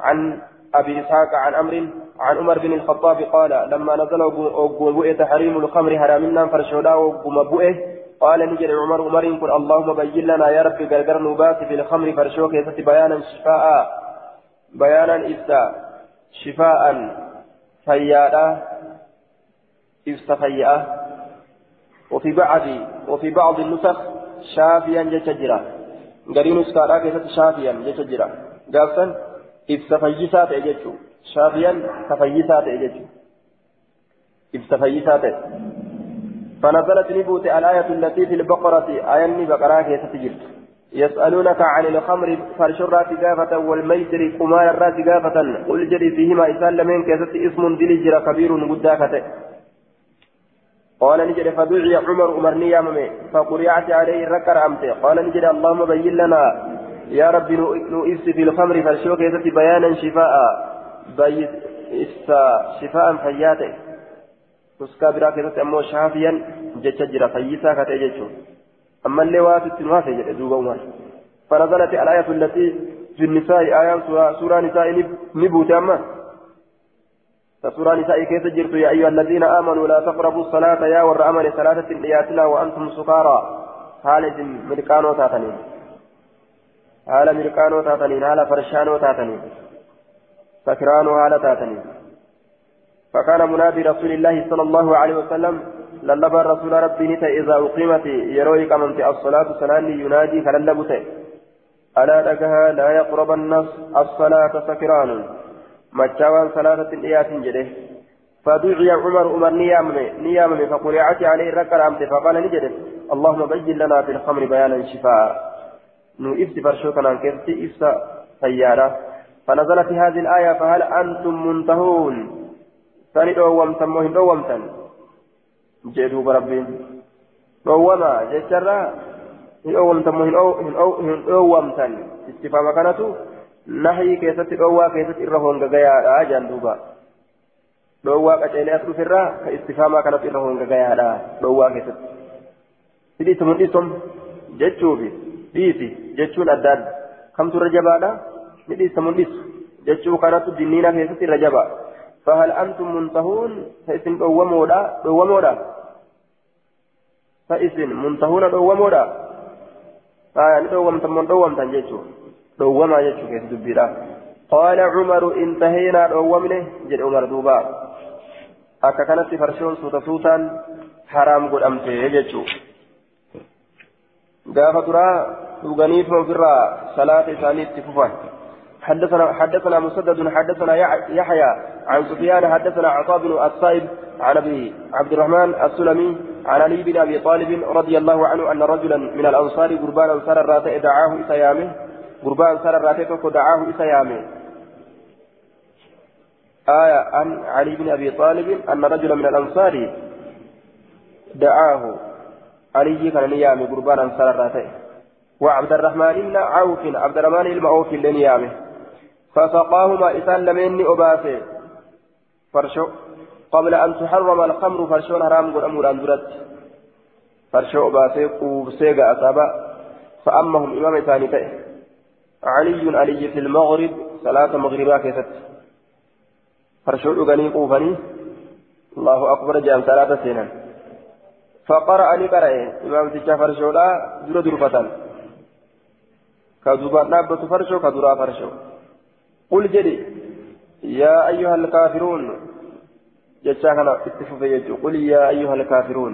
عن أبي إسحاق عن أمر عن عمر بن الخطاب قال لما نزل وبؤ تحريم الخمر حرامنا فرشودا وبمبؤه قال نجر عمر عمر قل اللهم بين لنا يا رب غرغر نبات في الخمر فرشوك يست بيانا شفاء بيانا إفتا شفاء فيادا إفتا فياء. وفي بعض وفي بعض النسخ شافيا جتجرا غري نسكارا كيست شافيا جتجرا قابسا إفتا فيسا تأججو شافيا تفيسا تأججو إفتا فيسا فنزلت نبوت الآية التي في البقرة. آية بقرة كيست جرت. يسألونك عن الخمر فرشرات قافة والميسر قمار الراس قافة. قل جري فيهما إسال لمن كيست اسم دلجر كبير قداكة قال نجد فدعي عمر أمرني يا ممي فقرعت عليه ركر أمتي قال نجد اللهم بين لنا يا رب نؤس في الخمر فالشوك يزت بيانا شفاء بيس شفاء فياته تسكى براك يزت أمو شافيا جتجر فيسا كتججو أما اللي واتت نوافي جد دوب عمر فنزلت الآية التي في النساء آيات سورة نساء نبوت أما. فسورة نساء كيف جرت يا أيها الذين آمنوا لا تقربوا الصلاة يا ور أمن صلاة لياتنا وأنتم سكارى. حالة ملكانو تاتنين. حالة ملكانو تاتنين. حالة فرشانو تاتنين. سكرانو حالة تاتنين. فكان منادي رسول الله صلى الله عليه وسلم للبى الرسول ربي نتا إذا أقيمت يروي أمنت الصلاة سناني ينادي فللبت. ألا لكها لا يقرب الناس الصلاة سكران. مجاوان صلاة إيات جده. فدعي عمر عمر نيامه نيامه. فقرعت عليه ركر أمت فقال نجده اللهم بين لنا في الخمر بيانا شفاء. نو إفت فرشوكنا كيف إفت سيارة. فنزلت هذه الآية فهل أنتم منتهون؟ ثاني دوامتن مهم دوامتن جدوب ربين دوما جترا دوامتن مهم دوامتن استفهام كانت نحي كيست دوا كيست إرهون غايا أجان دوبا دوا قتيلي أسلو فرا كاستفهام كانت إرهون غايا دوا كيست سيدي تمن إسم جتشوفي ديتي جتشون أداد كم ترجبانا ندي سمندس جتشو كانت دينينا كيست رجبا فهل أنتم منتهون فإسن دومودا دومودا فإسن منتهون دومودا آه دومتم من دومتم جتشو دوما جتشو كيف دبيرا قال عمر انتهينا دومنه جد عمر دوبا akka kanatti farshoon suuta suutaan haraam godhamte jechuu. Gaafa duraa dhuganiituma ofirraa salaata isaanii itti fufan حدثنا حدثنا مسدد حدثنا يحيى عن سفيان حدثنا عطاء بن الصائب عن ابي عبد الرحمن السلمي عن علي بن ابي طالب رضي الله عنه ان رجلا من الانصار قربان انصار الراتئ دعاه اسيامه قربان انصار الراتئ دعاه اسيامه آية عن علي بن ابي طالب ان رجلا من الانصار دعاه علي كان نيامه قربان انصار الراتئ وعبد الرحمن بن عوف عبد الرحمن المعوف لنيامه فسقاهما إسان لمن أباسي فرشو قبل أن تحرم الخمر فرشو حرام قل أمور أندرت فرشو أباسي قوبسيغا أصابا فأمهم إمام ثاني تأه علي علي في المغرب صلاة مغربا كيست فرشو أغني قوفني. الله أكبر جام صلاة سنة فقرأ لقرأ إمام تجا فرشو لا در درفة كذوبا نابة فرشو كذورا فرشو قل جدي يا أيها الكافرون. جتشاكنا اتفق يجو. قل يا أيها الكافرون.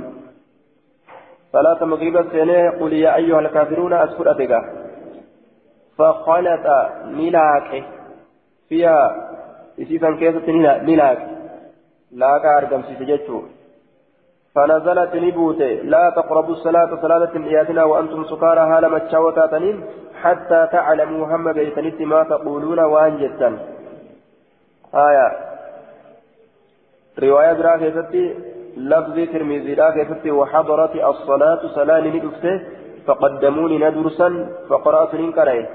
صلاة مغرب السنة قل يا أيها الكافرون أسكر أتقى. فخلط ملاك فيها إسيسا كيسة ملاك لا كارجم سيسجتشو فنزلت نبوت لا تقربوا الصلاة صلاة إياتنا وأنتم سكارى هالة متشاوتا تنين حتى تعلموا هم بيتنت ما تقولون وأن جدا آية. رواية برا كيفتي لفظ ترمذي لا كيفتي وحضرت الصلاة صلاة ندفته فقدموني ندرسا فقرأت ننكره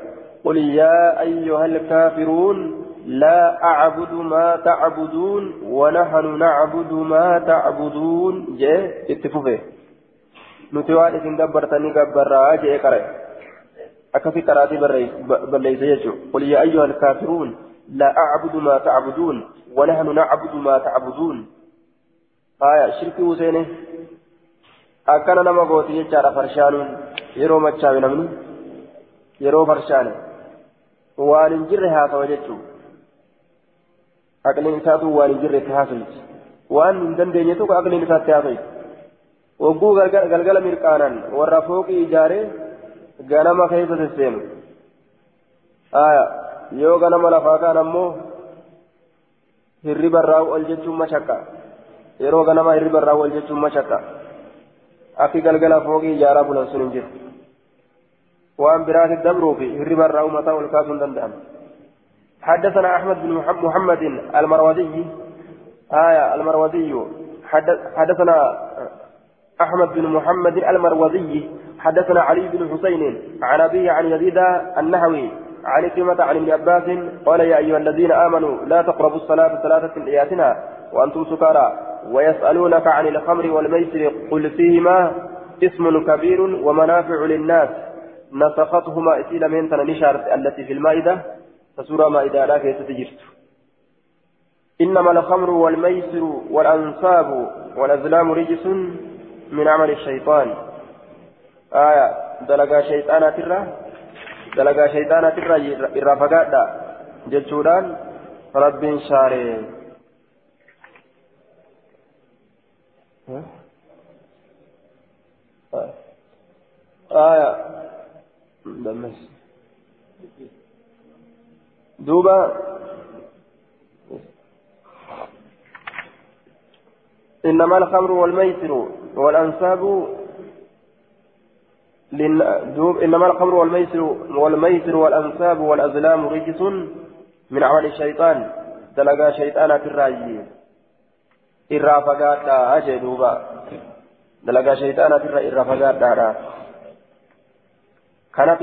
قل يا أيها الكافرون لا أعبد ما تعبدون ونحن نعبد ما تعبدون. جاء اتفوفه نتوالي سنقبرتني قبرا جاء كره أكفي قراتي بليس يجو قل يا أيها الكافرون لا أعبد ما تعبدون ونحن نعبد ما تعبدون آية شرك حسين أكن نما قوتي يجار فرشان يرو مچاوي نمني يرو فرشان وان انجر هذا وجدتو أقل إنساتو وان انجر تهافيت وان من دندنيتو أقل إنسات تهافيت وقو غلغل مرقانا والرفوق إجاره ganama keessa sesseenu yoo ganama lafaa kaan ammoo hirriba irraa ol jechuun mashaqqa yeroo ganama hirriba irraa ol jechuun mashaqqa akki galgala fooqii ijaaraa bulan sun hin jiru fi hirriba irraa umataa ol kaasuu hin danda'an حدثنا أحمد بن محمد المروزي آية المروزي حدثنا أحمد بن محمد المروزي حدثنا علي بن حسين عن أبيه عن يزيد النحوي عن كلمة عن ابن عباس قال يا أيها الذين آمنوا لا تقربوا الصلاة ثلاثة إياتنا وأنتم سكارى ويسألونك عن الخمر والميسر قل فيهما اسم كبير ومنافع للناس نسختهما إسيل من نشارت التي في المائدة فسورة مائدة لا كيف تجرت. إنما الخمر والميسر والأنصاب والأزلام رجس من عمل الشيطان. آية دلقا شيطانا ترى دلقا شيطانا ترى فقادا جتشودان رب شاري آية. دوبا. إنما الخمر والميسر والأنساب دوب إنما الخمر والميسر والميسر والأنساب والأزلام رجس من عمل الشيطان. دلقا شيطانا في الراجي إرى فقاتا أجي دوبا. دلقا شيطانا في إرى فقاتا كانت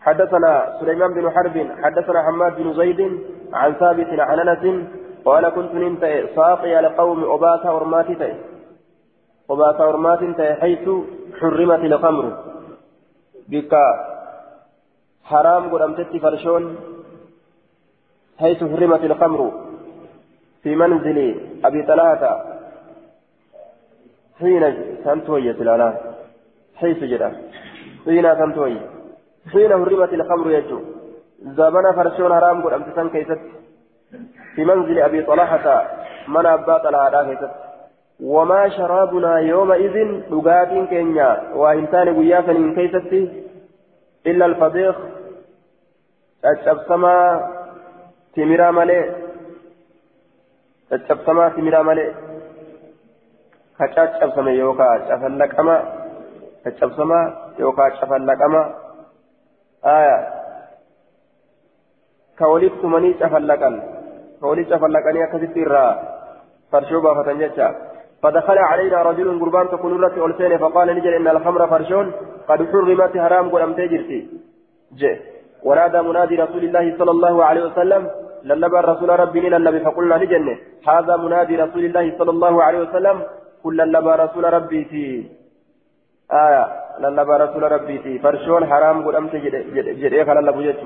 حدثنا سليمان بن حرب حدثنا حماد بن زيد عن ثابت عن أنس قال كنت نمت ساقي لقوم أباتا ورماتي وباتا ورماتي حيث حرمت الخمر. بك حرام قدمتت فرشون حيث حرمت الخمر. في منزل أبي طلحة. حين سنتوي تلالا حيث جرى حين سنتوي حين حرمت الخمر يجو زمن فرشون حرام قد أمتسان كيست في منزل أبي طلحة من أبا طلحة كيست وما شرابنا يومئذ لقات كينيا وإنسان قياسا من كيست إلا الفضيخ الشبسما تمرا ملي الشبسما تمرا ملي كشبسما يوكا شفلقما كشبسما يوكا شفلقما آية كوليف تمني شفلقا كوليف شفلقني أكثت الرا فرشوبا فتنجتا فدخل علينا رجل قربان تكون رت ألسين فقال نجل إن الخمر فرشون قد حرمت حرام قل تجرتي جي ونادى منادي رسول الله صلى الله عليه وسلم لنبى الرسول ربي للنبي فقلنا لجنة هذا منادي رسول الله صلى الله عليه وسلم كل لنبى رسول ربي في آية. لنبى رسول ربي في فرشون حرام قل أمت جد لنبو جدت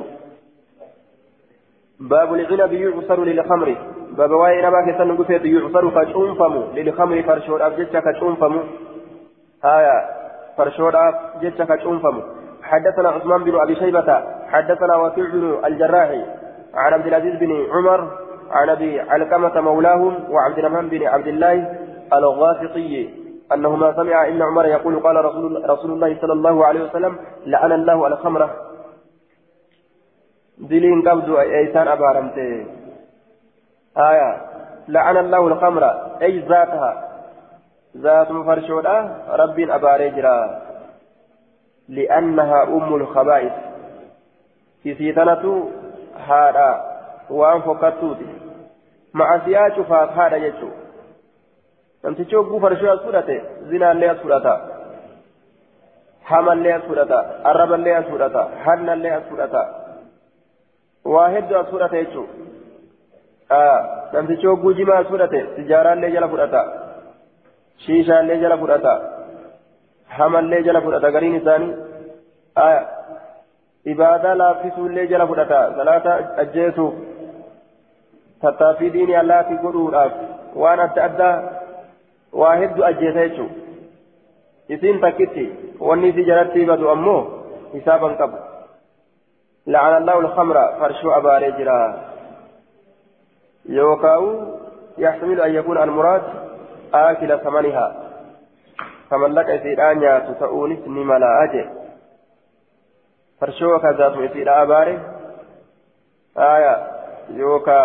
باب العنب يعصر للخمر. باب واي نما كسن غفيت يعصر كشونفم للخمر فرشود ابجچ كشونفم آية. فرشود ابجچ كشونفم حدثنا عثمان بن أبي شيبة. حدثنا وكيع بن الجراح عن عبد العزيز بن عمر. عن أبي علقمة مولاهم وعبد الرحمن بن عبد الله. الغافقي أنهما سمع إن عمر يقول قال رسول, رسول الله صلى الله عليه وسلم لعن الله الخمرة. دلين قبض ايسان ابارمته آية لعن الله الخمر أي ذاتها. ذات فرشودا رب ابارجرا لأنها أم الخبائث. في سيتنة هذا وان فكتوت مع سياج فات هذا يجو. Namtichi hogguu farshoo as fudhate zinaallee as fudhata hamallee as fudhata arraballee as fudhata hannallee as fudhata waa hedduu as fudhate jechuudha namtichi hogguu jimaa as fudhate sijaaraallee jala fudhata shiishaallee jala fudhata hamallee jala fudhata gariin isaanii ibaadaa laaffisuullee jala fudhata salaata ajjeesuuf tattaaffii diinii allaatti godhuudhaaf waan adda addaa ajjeesa jechuudha isiin takkitti wanni isii jalatti badu ammoo hisaaban qabu. لعن الله الخمر فرشو أبا رجرا يوكاو يحتمل أن يكون المراد آكل ثمنها فمن لك إسيران ياتو تؤونس نملا أجي فرشو كذات إسيرا أباري آية يوكا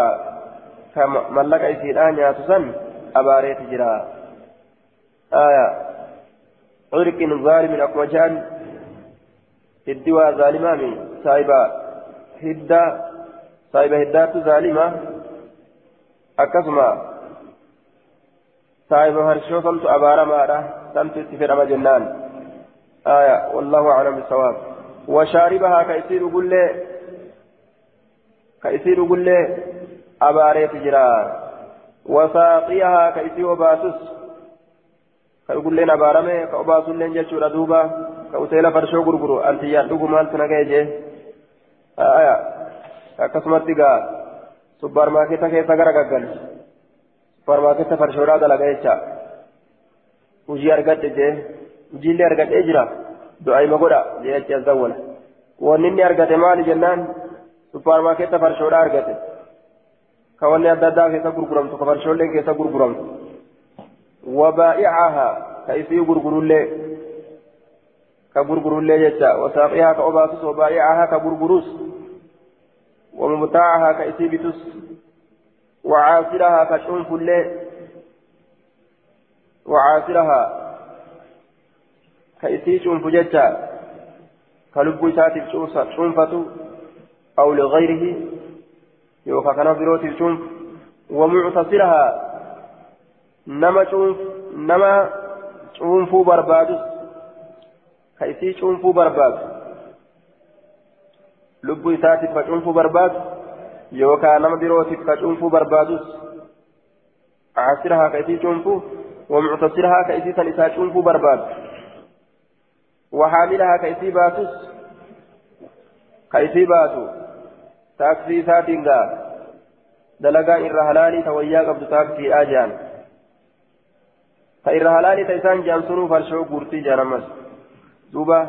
كمن لك إسيران ياتو سن أباري تجرا آية. عرق ظالم أكوجان هدوا ظالما من سايبا هدا سايبا هدات ظالما أكسما. سايبا هرشو سمت أبارا مارا. سمت استفرما جنان. آية. والله أعلم بالصواب. وشاربها كيسير قل كيسير قل أباري تجرا وساقيها كيسير باسس. كيقول أبارمي كأباسل لين جتشورا دوبا كأوتيلا فرشو غرغرو أنت يا دوغو مال تنغيجي آية akkasumatti gaa supparmaarkeeta keessa gara gaggalchi supparmaarkeeta farshoodhaa dalaga jecha hujii argadhe jee hujiillee argadhee jira du'aayima godha jee achi as dawwala wanni inni argate maali jennaan supparmaarkeeta farshoodhaa argate كوني أدادا كيسا غرغرمت كفرشولين كيسا غرغرمت وبائعها كيسي غرغرولي كغرغرولي جتا. وساقيها كأباتس وبائعها كغرغروس. ومبتاعها كيسي بتس. وعاصرها كشنف الليل وعاصرها كيسي شنف جتا. كلب ساتف شنفة أو لغيره يوكا كان بروت الشنف ومعتصرها نما شنف نما شنفو بربادس كيسي شنفو برباد لب ساتف كشنفو برباد يوكا نما بروت كشنفو بربادس عاصرها كيسي شنفو ومعتصرها كيسي سنسا شنفو برباد وحاملها كيسي باتس كيسي باتو taaksii isaatiin gaa. Dalagaa irra halaalii ta wayyaa qabdu ta isaan jaan sunuu farshoo guurtii jaanamas duuba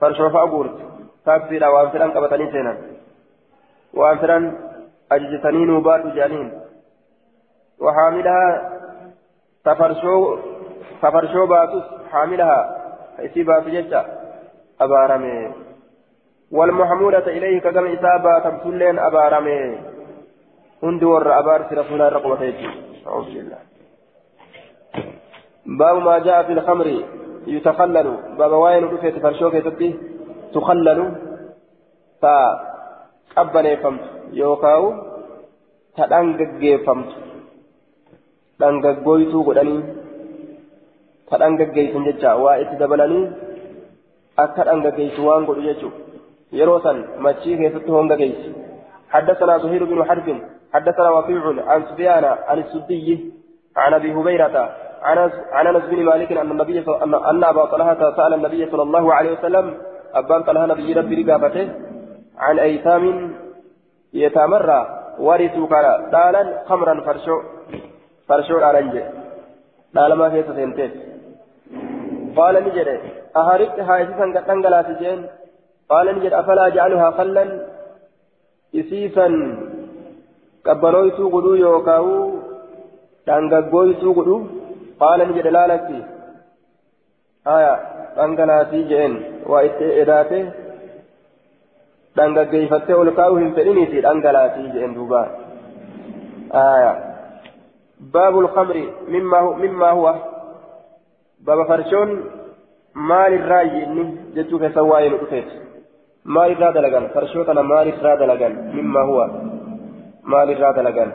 farshoo fa'a guurti taaksiidha waan fedhan qabatanii seenan waan fedhan ajajatanii nuu baadhu jaaniin وحاملها تفرشو تفرشو باتوس حاملها إسي باتو جتا أبارمي والمحمولة إليه كجمع إسابة تمثلين أبارمي هند ور أبار رسول الله رقبة أعوذ بالله باب ما جاء في الخمر يتخلل. باب وين رفيت فرشوكة تبي تخلل. تا قبل فمت يوكاو. تدنجج فمت دنججويتو قدني. تدنجج جيسن waa itti dabalanii akka dhangaggeessu waan godhu jechuudha يروسا ماتشي كيست هونغا كيس حدثنا زهير بن حرب. حدثنا وكيع عن سفيان عن السدي عن أبي هبيرة عن أنس بن مالك أن النبي ان أبا طلحة سأل النبي صلى الله عليه وسلم أبان طلحة نبي ربي رقابته عن أيتام يتمرى ورثوا كلا دالا خمرا فرشو فرشو الارنج دالا ما كيس سنتين قال نجري أهرقت هايسا قد تنقلات جين؟ قال نجد أفلا أجعلها خلا إسيسا قبلويتو قدو يوكاو دانغاغويتو قدو قال نجد لا لك آية دانغلاتي جين وإتئداته دانغاغيفتي أولكاو هم فإنيتي دانغلاتي جين دوبا. آية باب الخمر مما هو مما هو. باب فرشون مال الرأي إني جدوك سواين أتيت مال الراد لغن فرشوتنا مال الراد لغن مما هو. مال الراد لغن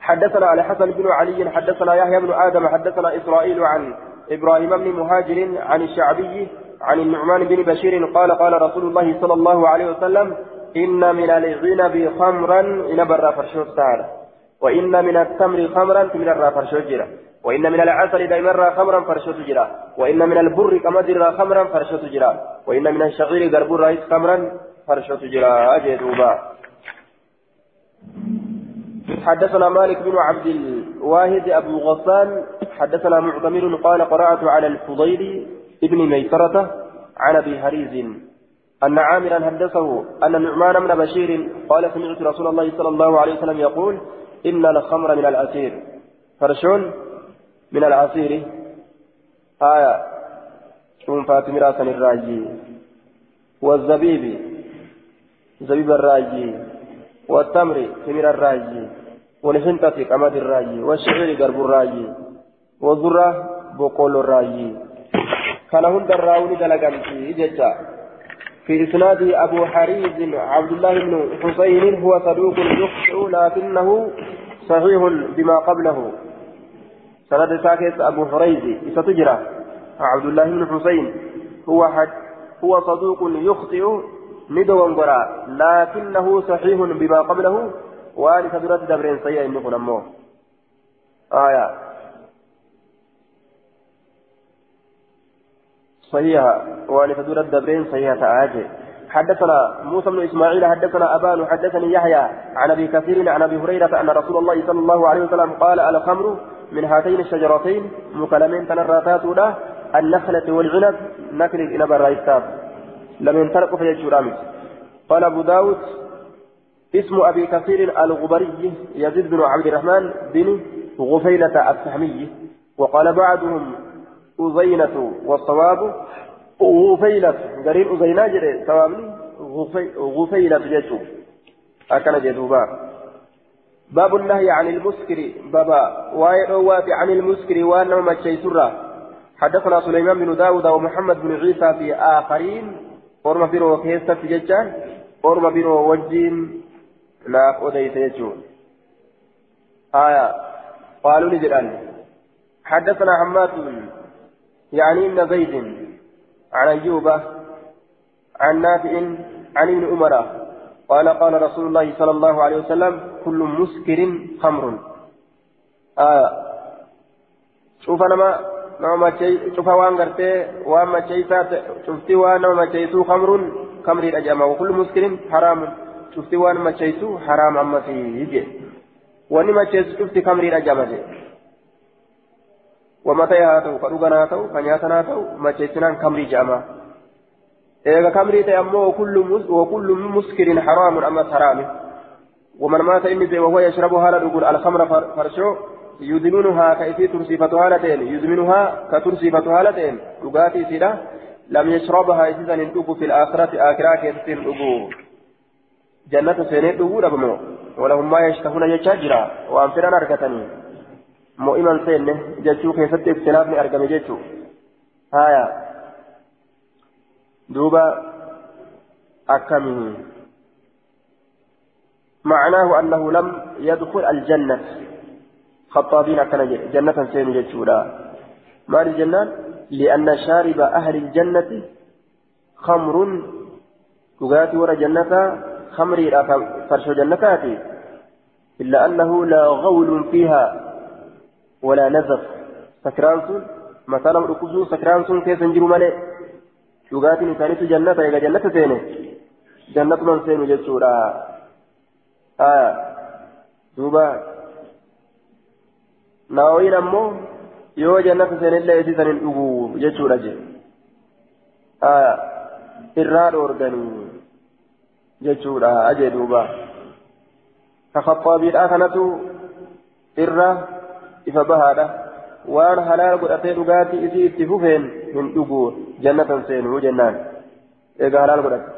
حدثنا الحسن بن علي حدثنا يحيى بن آدم حدثنا إسرائيل عن إبراهيم بن مهاجر عن الشعبي عن النعمان بن بشير قال قال رسول الله صلى الله عليه وسلم إن من العنب خمرا إن برا فرشوت تعالى. وإن من التمر خمرا من الرا فرشوت جرا. وإن من العسل دائما خمرا فرشوت جرا. وإن من البر كمدر خمرا فرشوت جرا. وإن من الشعير غرب الرئيس خمرا فرشوت جرا. أجدوبا حدثنا مالك بن عبد الواحد أبو غسان حدثنا معتمر قال قرأت على الفضيل ابن ميسرة عن أبي هريز أن عامرا حدثه أن النعمان بن بشير قال سمعت رسول الله صلى الله عليه وسلم يقول إن الخمر من الأسير. فرشون من العصير آية. شوم فاتمرا سن الراجي والزبيب. زبيب الراجي والتمر تمر الراجي والحنطة قمد الراجي والشعير قرب الراجي والذرة بقول الراجي كان هند الراوني دلقمتي جتا في إسناد أبو حريز عبد الله بن حسين هو صدوق يخطئ لكنه صحيح بما قبله. سند ساكت أبو حريز ستجرى عبد الله بن حسين هو حد هو صدوق يخطئ ندوا قرأ. لكنه صحيح بما قبله. وان سدرت دبرين سيئا إن قلمه آية. صحيحة. وان سدرت دبرين صحيحة آجي حدثنا موسى بن إسماعيل حدثنا أبان حدثني يحيى عن أبي كثير عن أبي هريرة أن رسول الله صلى الله عليه وسلم قال الخمر من هاتين الشجرتين مكلمين تنراتات له النخلة والعنب نكل إلى برايستاف لم ينطلقوا في الجرامس قال أبو داود اسم أبي كثير الغبري يزيد بن عبد الرحمن بن غفيلة السحمي وقال بعضهم أزينة والصواب غفيلة قرين أزينة جري ثوابني غفيلة جيتو أكن جدوبا. باب النهي عن المسكر بابا وايروات عن المسكر وأنه متشيسرا حدثنا سليمان بن داود ومحمد بن عيسى في آخرين. أورما بيرو كيسة ججان أورما بيرو وجين لا أوديت يجون آية قالوا لجلال حدثنا حماد يعني ابن زيد عن أيوب عن نافع عن ابن عمر قال قال رسول الله صلى الله عليه وسلم كل مسكر خمر آه شوف أنا ما nama machee cufa waan gartee waan macheeysaa cufti waan nama macheeysuu kamruun kamriidha jedhama wakullu muskirin haraamun cufti waan macheeysuu haraam ammasii je wanni macheessu cufti kamriidha jedhama je wama ta'e haa ta'u ka dhugan haa ta'u ka nyaatan haa ta'u macheessinaan kamrii jedhama eega kamrii ta'e ammoo wakullu muskirin haraamun ammas haraami ومن مات إني وهو يشرب هذا الخمر فرشو يدمنها كيفي ترسيفتها لتين يدمنها كترسيفتها لتين لقاتي سيدا. لم يشربها إذا ندوب في الآخرة. آخرة كيف ندوب جنة سينيت دبو ربمو ولهم ما يشتهون يشاجرا وأنفرنا أركتني مؤمن سين جتشو كيف اختلافني أرقم جتشو هايا. دوبا. أكمه معناه أنه لم يدخل الجنة. خطابين كان جنة سين جتشولا مال الجنة؟ لأن شارب أهل الجنة خمر. تغاتي ورا جنة خمري فرش جنتاتي إلا أنه لا غول فيها ولا نزف. سكرانس مثلا ركوزو سكرانس كيف نجرو مالي؟ تغاتي نسانيت جنة إذا جنة سين جنة من سين جتشولا آه. دوبا nawawiin ammoo yoo jannata seenillee isii san hin dhuguu jechuudha je irraa dhoorganii jechuudha ajee duuba. Ka kaffaabiidhaa kanatu irra ifa bahaadha. Waan halaal godhatee dhugaatii isii itti fufeen hin dhugu jannatan seenuu jennaan. Eega halaal godhate?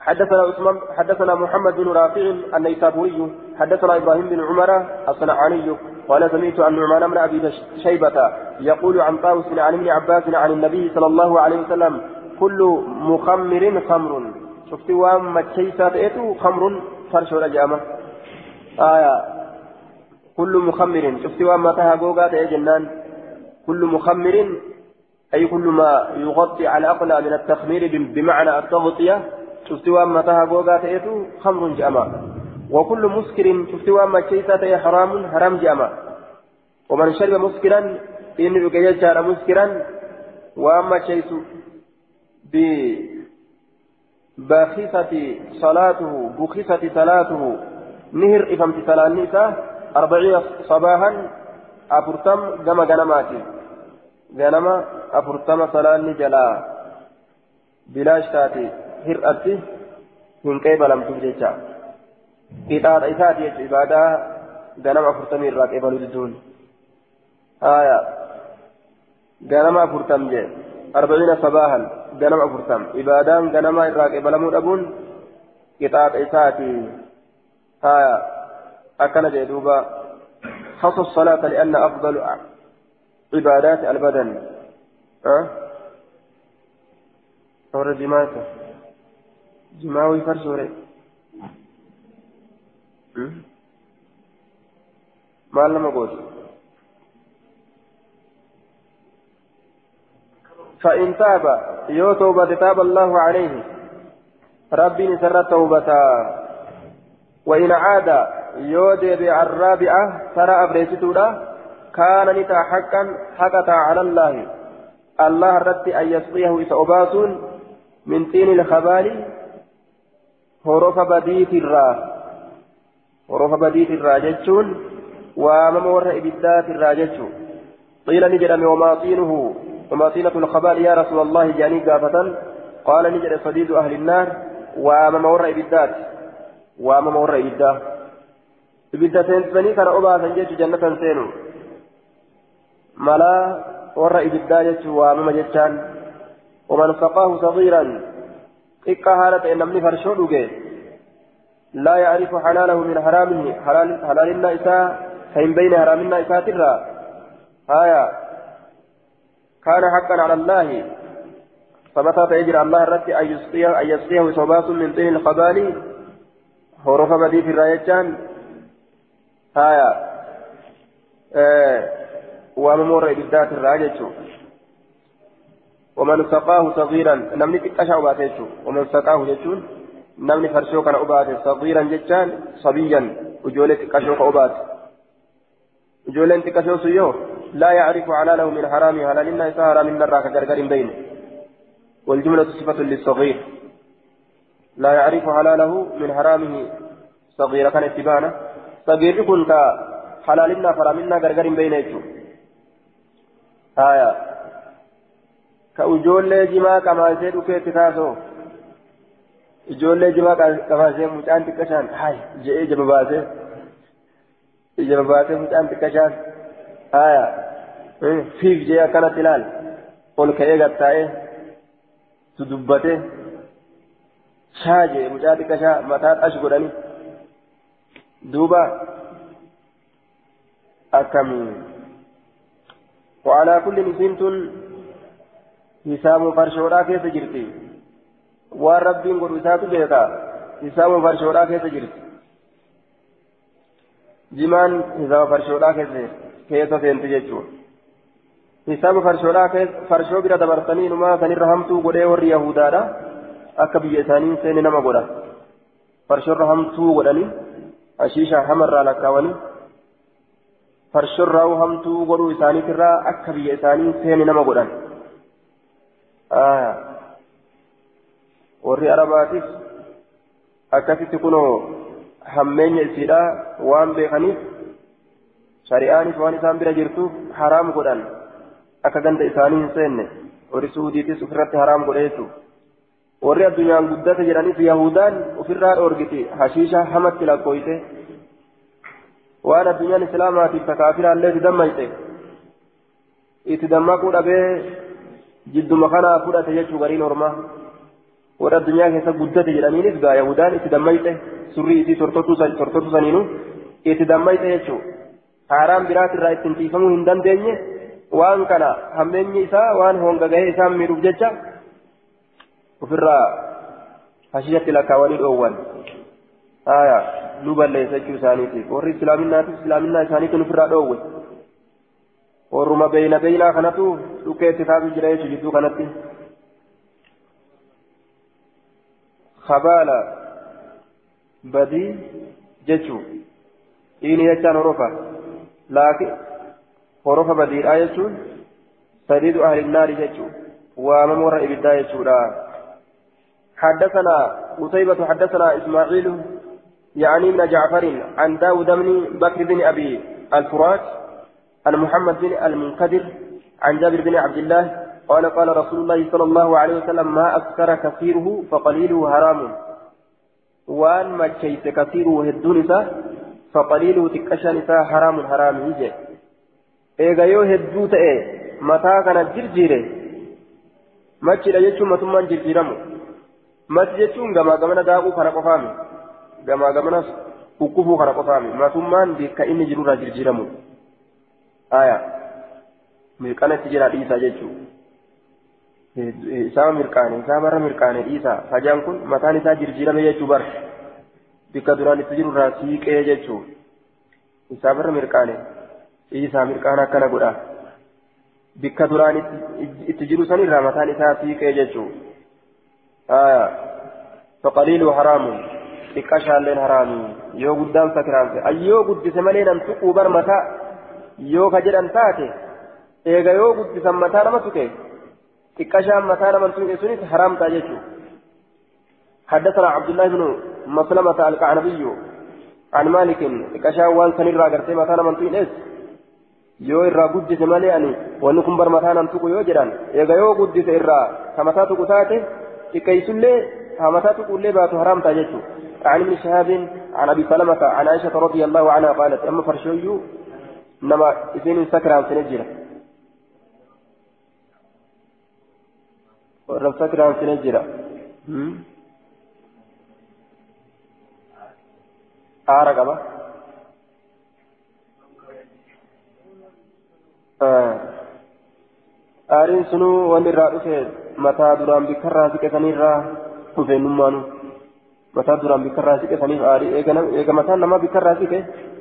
حدثنا عثمان حدثنا محمد بن رافع النيسابوري حدثنا إبراهيم بن عمر الصنعاني قال سمعت عن نعمان بن أبي شيبة يقول عن طاووس عن ابن عباس عن النبي صلى الله عليه وسلم كل مخمر خمر. شفت وام متشيسات ايتو خمر فرش ولا جامه آية. كل مخمر. شفت وام متاها جوجات يا جنان. كل مخمر أي كل ما يغطي على أقل من التخمير بمعنى التغطية. شفتي وان متاها غوغا تأتو خمر جأما. وكل مسكر شفتي وان مكيسة تأي حرام حرام جأما. ومن شرب مسكرا إن بقيت جار مسكرا وان مكيس بباخسة صلاته بخسة صلاته. نهر إفمت صلاة النساء أربعين صباحا أفرتم جمع جنماتي. جنما أفرتم صلاة نجلا. بلاش تاتي hir'atti hin qeebalamtuuf jecha qixaaxa isaati jecha ibaadaa ganama afurtamii irraa qeebalu diduun haya ganama afurtam jee arbaciina sabaahan ganama afurtam ibaadaan ganama irraa qeebalamuu dhabuun qixaaxa isaati haya akkana jee duuba خص الصلاة لأن أفضل عبادات البدن أه؟ أورد ماذا جماوي فرسوري maal nama gootu فإن تاب يو توبة تاب الله عليه. ربي نسر توبة. وإن عاد يو ديبي الرابعة ترى أبريستودا كان نتا حقا حقتا على الله. الله رد أن يسقيه أباسون من طين الخبال. Horofa badiitirraa horofa badiitirraa jechuun waamama warra ibiddaatirraa jechuun qiila ni jedhame wamaaxiinuhu وماطينة الخبال يا رسول الله جاني قافة قال نجد صديد أهل النار وامم ورا إبدات وامم ورا إبدا إبدا سينسني كان أبا سنجيش جنة سينو ملا ورا إبدا جيش وامم جيشان ومن سقاه صغيرا إكا هالة إن نمني فرشو لا يعرف حلاله من حرامه حلال حلالنا إساء فإن بين حرامنا إساء ترى. آية. كان حقا على الله. فمتى تجري الله الرد أن يسقيه أن يسقيه صباص من طين الخبال؟ حروف بدي في الرايتان آية. آه. وممر بالذات الراجة ومن سقاه صغيرا نمني تكشع باتيتو ومن سقاه جتون نمني فرشو كان أباتي صغيرا جتان صبيا وجولة تكشو كأبات وجولة تكشو سيو لا يعرف حلاله من حرامه حلال إنه حرام من الراك جرجر بينه والجملة صفة للصغير. لا يعرف حلاله من حرامه صغيرة كان اتبانا صغير يكون كحلالنا فرامنا غرغر بين يجو. آية. كأجول جما كما سيدو كي تكاسو ijoollee jimaa qabaasee mucaan xiqqashaan haay je'ee jaba baasee jaba baasee mucaan xiqqashaan haaya fiig jee akkanatti ilaal ol ka'ee gattaa'ee dubbate shaaje mucaa xiqqashaa mataa ash godhani duuba akkamii وعلى كل نسينت حساب فرشورا كيف جرتي والرب قل وساتو بيتا حساب فرشورا كيف جرتي جمان حساب فرشورا كيف كيف سنتي جيتشون hisaaba farshoodhaa farshoo bira dabarsanii numaa sanirra hamtuu godhee warri yahudaadha akka biyya isaanii seeni nama godha farshoorra hamtuu godhanii hashiisha hamarraa lakkaawanii farshoorraa hamtuu godhuu isaaniitirraa akka biyya isaanii seeni nama godhan warri arabaatis akkasitti kunoo hammeenya isiidhaa waan beekaniif shari'aanis waan isaan bira jirtuuf haraam godhan akka ganda isaanii hin seenne warri suudiitis ofirratti haraam godhe jechuudha warri addunyaan guddate jedhaniif yahudaan ofirraa dhoorgiti hashiisha hamatti lakkooyte waan addunyaan islaamaatiif takaafiraallee itti dammayte itti dammaquu dhabee jidduma kanaa fudhate jechuu gariin ormaa warri addunyaa keessa guddate jedhaniinis gaa yahudaan itti dammayte surrii isii tortotu saniinu itti dammayte jechuu haaraan biraatirraa ittiin tiifamuu hin dandeenye waan kana hammeenyi isaa waan honga gahee isaan miidhuuf jecha ofirraa hashishatti lakkaawanii dhoowwan haya nu balleessa jechuu isaaniitiif warri islaaminaatiif islaaminaa isaaniitiin ofirraa dhoowwe beeyna beeynaa kanatu dhukkeetti taatu jira jechuu jidduu kanatti kabaala badii jechuu dhiini jechaan horofa laakiin horofa badiidhaa jechuun sadiidu ahli naari jechuun waamama warra ibiddaa jechuudha حدثنا قتيبة حدثنا إسماعيل يعني من جعفر عن داود بن بكر بن أبي الفرات عن محمد بن المنكدر عن جابر بن عبد الله قال قال رسول الله صلى الله عليه وسلم ما أسكر كثيره فقليله حرام وأن ما كثيره هدون فقليله تكشن حرام حرام يجي eega yoo hedduu ta'e mataa kana jirjiire machidha jechuun matummaan jirjiiramu machi jechuun gamaa gamana daakuu kana qofaami gamaa gamana kukkufuu kana qofaami matummaan bakka inni jirurraa jirjiiramu jira dhiisaa jechuu isaa mirqaane isaa barra mirqaane dhiisaa hajaan kun mataan isaa jirjiirame jechuu bar bakka duraan itti jirurraa siiqee jechuu isaa barra mirqaane isaa mirqaan akkana godha bikka duraan itti jiru sanirraa mataan isaa siiqee jechuu faqaliilu haraamu xiqqashaalleen haraami yoo guddaan sakiraanse ayyoo guddise malee nam tuquu bar mataa yoo ka jedhan taate eega yoo guddisan mataa nama tuqe xiqqashaan mataa nama tuqe sunis haraamtaa jechuu حدثنا عبد الله بن مسلمة القعنبي عن مالك xiqqashaan waan sanirraa gartee mataa nama tuqe yoo irraa guddise malee ani wanni kun bar mataa nam tuqu yoo jedhan eega yoo guddise irraa ka mataa tuqu taate xiqqeessullee همتا تقول لي باتو حرام تاجتو عن ابن شهاب عن ابي سلمة عن عائشة رضي الله عنها قالت اما فرشوي انما اثنين سكران سنجرة ورم سكران سنجرة آرى قبا aariin sunuu wanni irraa dhufe mataa duraan bikkarraa siqesanirraa dhufe nummaanu mataa duraan bikkarraa siqesaniif aarii eega mataan namaa bikkarraa siqe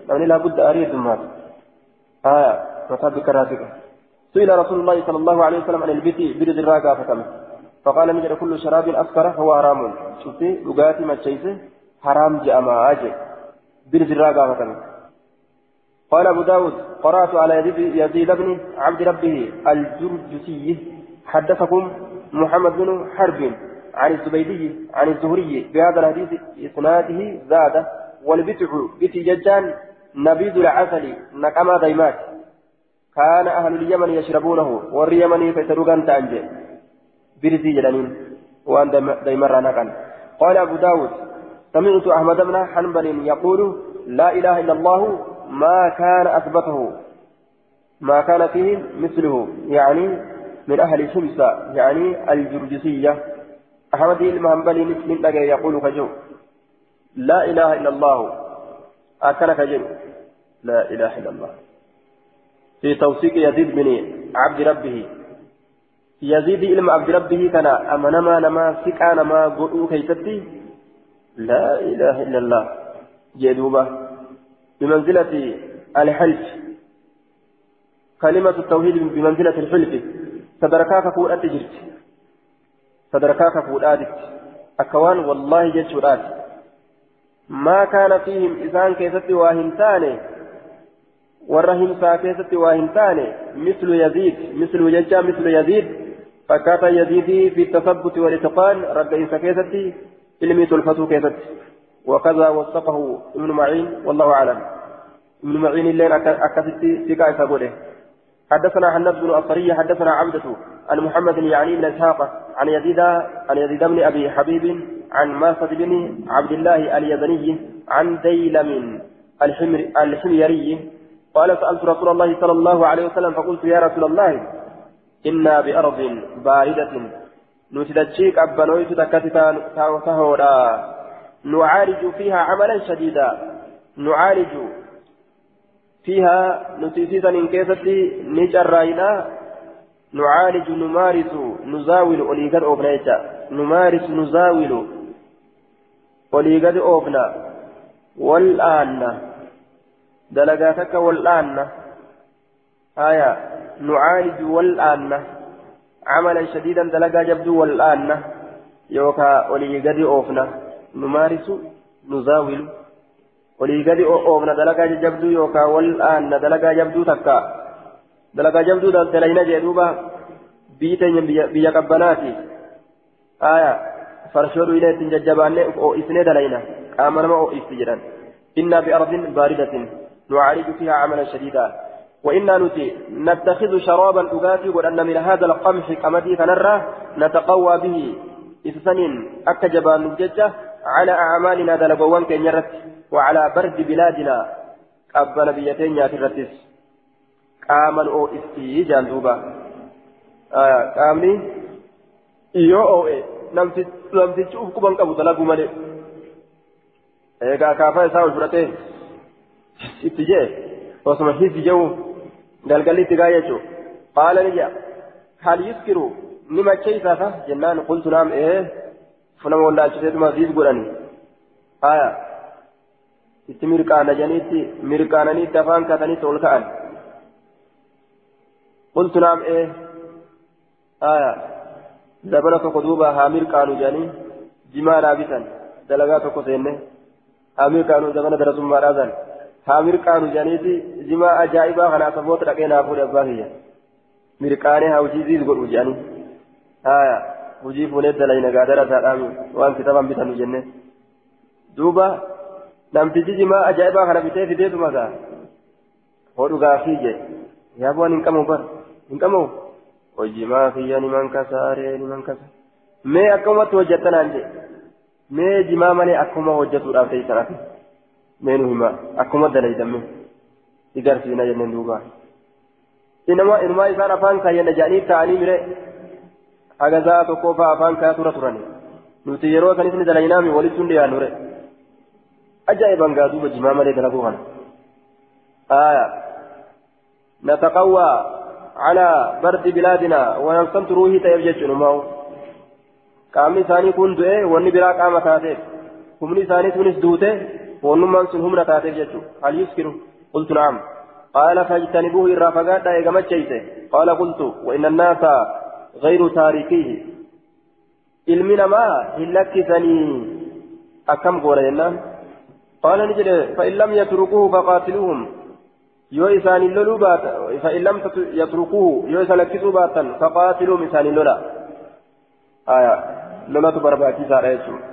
namni laabudda aarii heddummaatu mataa bikkarraa siqe سئل رسول الله صلى الله عليه وسلم عن البتي برد الراقة فتم فقال نجد كل شراب أسكر هو حرام. شفتي لقاتي ما حرام جاء ما أجي. برد الراقة فتم قال أبو داود قرأت على يزيد بن عبد ربه الجرجسي حدثكم محمد بن حرب عن الزبيدي عن الزهري بهذا الحديث إسناده زاد والبتع بتي ججان نبيذ العسل نقما ديمات. كان أهل اليمن يشربونه واليمن فتروغان تانجي. برزي جلانين وأن ديمر نقن قال أبو داود سمعت أحمد بن حنبل يقول لا إله إلا الله ما كان أثبته. ما كان فيه مثله يعني من أهل شمسة يعني الجرجسية. أحمد من لقى يقول كجو لا إله إلا الله. أكل كجو لا إله إلا الله. في توثيق يزيد بن عبد ربه. يزيد إلما عبد ربه كان أمنما نما سكا نما قلو كيفتي لا إله إلا الله. جدوبة بمنزلة الحلف. كلمة التوحيد بمنزلة الحلف. صدركاك فؤاد جرت صدركاك فؤاد أكوان والله جرت ما كان فيهم إذان كيست واهنتان والرحم ساكيست واهنتان مثل يزيد مثل ججا مثل يزيد فكات يزيد في التثبت والإتقان رد ساكيست علمي تلفتو كيست وكذا وصفه ابن معين والله أعلم. ابن معين الليل أكثت سكا إسابوله حدثنا حناد بن أصري حدثنا عبدة عن محمد يعني بن إسحاق عن يزيد عن يزيد بن أبي حبيب عن ماسد بن عبد الله اليزني عن ديلم الحمر الحميري. قال سألت رسول الله صلى الله عليه وسلم فقلت يا رسول الله إنا بأرض باردة. نتدشيك أبنويت تكتتا تهورا نعالج فيها عملا شديدا. نعالج فيها نتيسيسا إن كيستي نجراينا نعالج نمارس نزاول أوليغاد أوفنا نمارس نزاول أوليغاد أوفنا. والآن دلقاتك والآن. آية نعالج والآن. عملا شديدا دلقا جبدو والآن. يوكا أوليغاد أوفنا. نمارس نزاول. ولي قد أوفنا دلقا جبدو يوكا والآن دلقا جبدو تكا دلقا جبدو دلقا جدوبا بيتين بيا قبناتي آية فرشود إلى تنججبان أو إسنة دلينا آمنا ما أو إستجران إنا بأرض باردة نعالج فيها عملا شديدا وإنا نتي نتخذ شرابا أغاتي وأن من هذا القمح كمدي فنرى نتقوى به إسسنين أكجبان نججة على أعمالنا دلقوان كن يرت وعلى برد بلادنا قبل بيتين ياترتس قاما أو استيجان دوبا آه قامني إيو أو إيه نمتي تشوف كمان قبو دلقو مالي kaafaa isaa ol fudhatee itti jee osuma hisi jehu galgalli itti gaa jechuu qaala ni jea hal yuskiru ni macheeysaasa jennaan qultu naam ee wallaalchiseetuma siis godhani haya itti mirqaana janiitti mirqaananiitti afaan katanitti ol ka'an qultu naam ee haya dabala tokko duuba haa mirqaanu jedhanii jimaadhaa bitan dalagaa tokko seenne haa mirqaanu dabana darasummaadhaa san haa mirqaanu jedhaniitti jimaa ajaa'ibaa kana saboota dhaqee naa fuudhe abbaa kiyya mirqaanee haa hojii siis godhu jedhanii haya hojii fuunee dalayna gaadara isaadhaan waan kitaabaan bitanu jenne duuba namtichi jimaa ajaa'ibaa kana bitee fideetuma gaa hodhu gaafii je yaa bu'aan hin qabu bar hin qabu hojimaa kiyya niman kasaaree niman kasa mee akkamumatti hojjettanaan je mee jimaa malee akkuma hojjetuudhaaf teessan ati mee nu hima akkuma dalaydame igarsiina jenneen duuba inuma isaan afaan kaayyanna jedhanii ta'anii mire hagazaa tokko fa'aa afaan kaayaa tura turani nuti yeroo kanis ni dalaynaami walitti hundi yaannure ajaa'iban gaa duuba jimaa malee dalaguu kana آية نتقوى على برد بلادنا وننصمت روحي تيبجج نمو isaanii kun du'e wanni biraa qaama taateef humni isaanii tunis duute wannummaan sun humna taateef jechuudha hal yuskiru qultu na'am qaala fajtanibuuhu irraa fagaadhaa eegamacheyse qaala qultu وإن الناس غير تاركيه namaa hin lakkisanii akkam goona jennaan qaala ni jedhe fa'in lam yatrukuuhu faqaatiluuhum yoo isaanii loluu baatan fa'in lam yatrukuuhu yoo isa lakkisuu baatan faqaatiluuhum isaanii lola aya lolatu barbaachisaadha jechuudha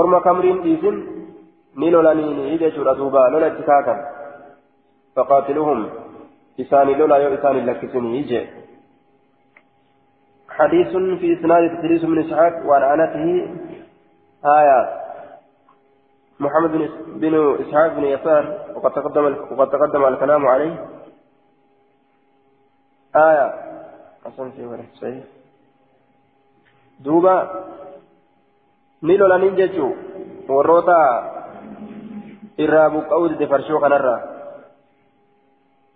orma kamriin dhiisin ni lolanii jechuudha duuba lola itti kaakan faqaatiluhum isaanii lola yoo isaanii lakkisinii jee حديث في إسناد تدريس بن إسحاق وعن أنته آية. محمد بن إسحاق بن يسار وقد تقدم وقد تقدم الكلام عليه. آية. أصلا في صحيح. duuba ni lolaniin jechuu warroota irraa buqqa'uu dide farshoo kanarraa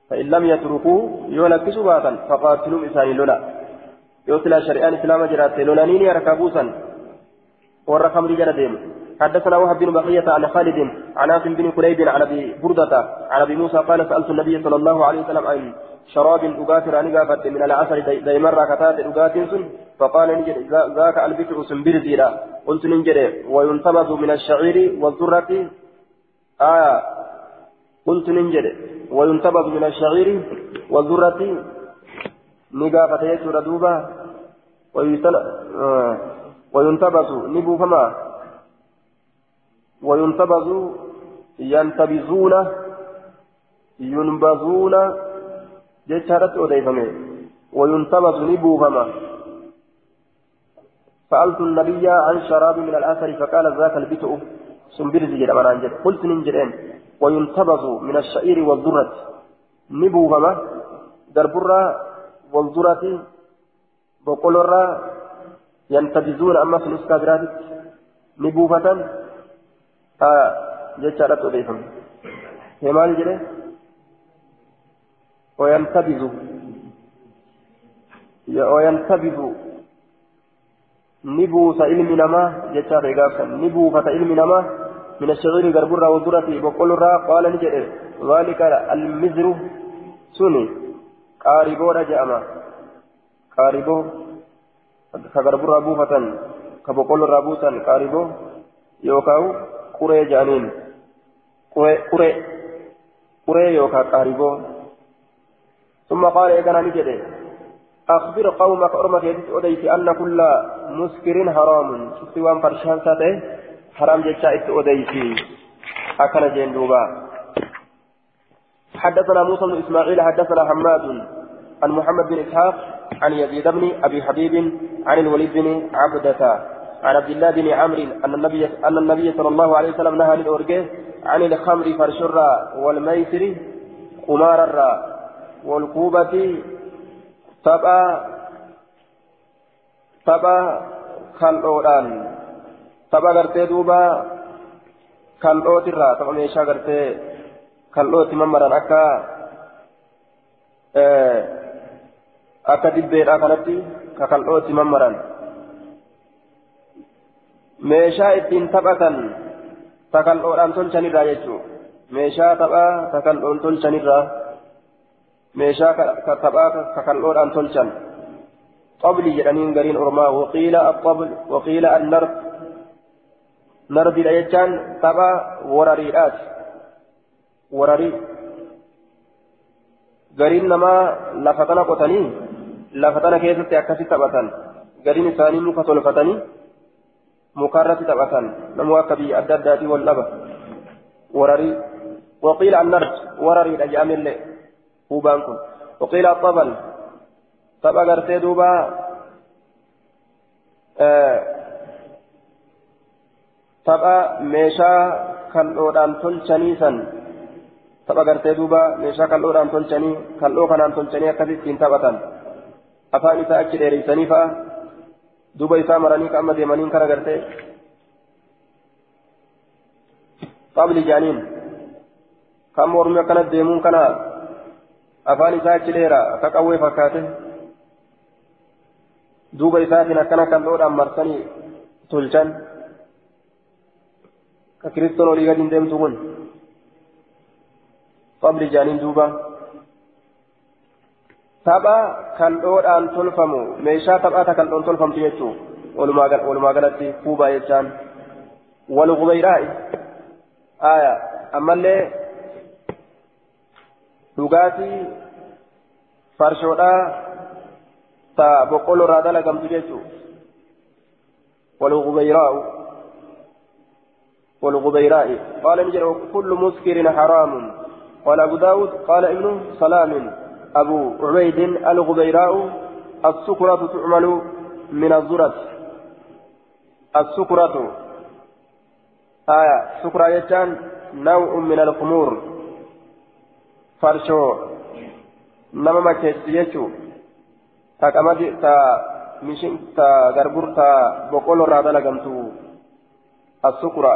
فإن لم يتركوه يولك سباتا فقاتلوا إساني لولا. يوصل شريان إسلام جرات لولانين يركبوسا والرقم رجال ديم حدثنا وهب بن بقية عن خالد عن عاصم بن كليب عن أبي بردة عن أبي موسى قال سألت النبي صلى الله عليه وسلم عن شراب أقاتر أن قافت من العسل ديمر كتات أقاتر فقال نجد ذاك البكر سنبرزيرا قلت نجد وينتبذ من الشعير والذرة. آية قلت نجد وينتبذ من الشعير والذرة. نقافة يسر دوبا وينتبذ نبو فما؟ وينتبذ ينتبذون ينبذون جتشارت أوديفمه وينتبذ نبو فما؟ سألت النبي عن شراب من الأثر فقال ذاك البتء سنبرز أنجد قلت ننجدين وينتبذ من الشعير والذرة. نبو فما؟ دربرة والذرة بقولرة ينتبذون أما في الأسكابرات نبوفة جتشارت أوديفمه هما نجده وينتبذ وينتبذ نبوس علم نما جتشا بيغافا نبوفة علم نما من الشغير غربرة وذرة بقول را قال نجد ذلك المزر سني قاربو رجأما قاربو كغربرة بوفة كبقول رابوسا قاربو يوكاو قري جانين قري قري يوكا قاربو ثم قال إذا نجد أخبر قومك أرمك يدت أديت أن كل مسكر حرام شفت وان فرشان ساته حرام جتشا إت أديت أكن جندوبا حدثنا موسى بن إسماعيل حدثنا حماد عن محمد بن إسحاق عن يزيد بن أبي حبيب عن الوليد بن عبدة عن عبد الله بن عمرو أن النبي أن النبي صلى الله عليه وسلم نهى للأورجه عن الخمر فرشرا والميسر قمارا والكوبة tapha tapha kal'oodhaan tapha gartee duuba kal'ootirraa tapha meeshaa gartee kal'ootti mammaran akka akka dibbeedhaa kanatti ka kal'ootti mammaran meeshaa ittiin taphatan ta kal'oodhaan tolchanirraa jechuudha meeshaa taphaa ta kal'oon tolchanirraa. meeshaa taphaa kakal'oodhaan tolchan qabli jedhaniin gariin ormaa waqiila aqabl waqiila annard nardidha jechaan tapha warariidhaati wararii gariin namaa lafa tana qotanii taphatan gariin isaanii muka tolfatanii mukarratti taphatan namuu akka biyya adda addaatii wal dhaba wararii waqiila annard warariidha jedhamillee هوبان كن وقيل الطبل طبع غرتي دوبا آه tapha meeshaa kal'oodhaan tolchaniisan tapha gartee duuba meeshaa kal'oodhaan tolchanii kal'oo kanaan tolchanii akkasittiin taphatan afaan isaa achi dheereysanii fa'a duuba isaa maranii ka amma deemaniin kana gartee qabli jaaniin kan mormi akkana deemuun kana afaan isaa achi dheera akka qawwee fakkaate duuba isaatiin akkana kal'oodhaan marsanii tolchan ka kiristoon olii gadi hin deemtu kun qabli jaaniin duuba tapha kal'oodhaan tolfamu meeshaa taphaata kal'oon tolfamtu jechuu walumaa galatti kuubaa jechaan walgubayraa'i aya ammallee dhugaatii farshoodhaa ta boqqolloo irraa dalagamtu jechuu walgubayraa'u والغبيراء قال نجر كل مسكر حرام قال أبو داود قال ابن سلام أبو عبيد الغبيراء السكرة تعمل من الذرة السكرة آية سكرة يجان نوع من الخمور. فرشو نما ما كيسيتشو تاكامدي تا مشين تا غربور تا بقول رادا لغمتو السكرة.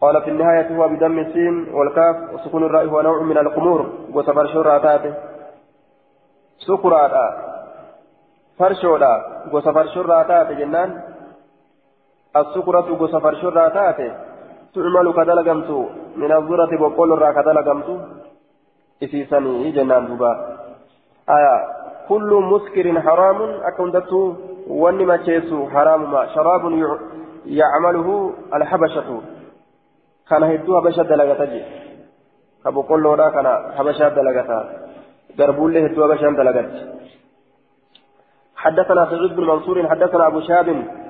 قال في النهاية هو بدم السين والكاف وسكون الراء هو نوع من الخمور. وسفرشو راتاته سكرة فرشودا وسفرشو راتاته جنان السكرة وسفرشو راتاته تعمل كدلغمت من الذرة بقول الراء كدلغمت إسيسني جنان دوبا آية كل مسكر حرام أكندته ونما تشيسو حرام ما شراب يعمله الحبشة كان هدو حبشة دلغتا جي كبقول لودا كان حبشة دلغتا دربول له هدو حبشة دلغت حدثنا سعيد بن منصور حدثنا أبو شاب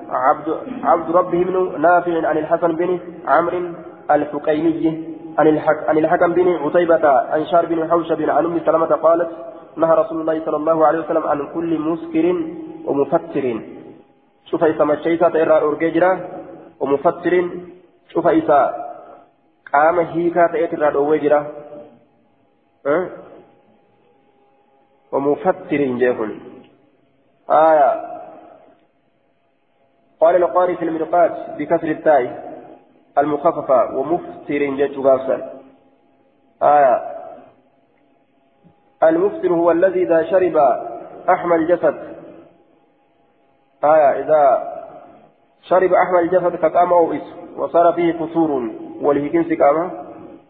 عبد عبد ربه بن نافع عن الحسن بن عمرو الحقيمي عن الحك عن الحكم بن عتيبة عن شار بن حوشب عن أم سلمة قالت نهى رسول الله صلى الله عليه وسلم عن كل مسكر ومفتر شوف إذا مشيتا تيرا أورجيجرا ومفتر شوف إذا قام هيكا تيرا أورجيجرا أه؟ ومفتر جيهن آية. قال القاري في المرقات بكسر التاء المخففة ومفتر غافل آية. المفتر هو الذي إذا شرب أحمى الجسد. آية. إذا شرب أحمى الجسد فقام أوئس وصار فيه كسور. ولهكنس قام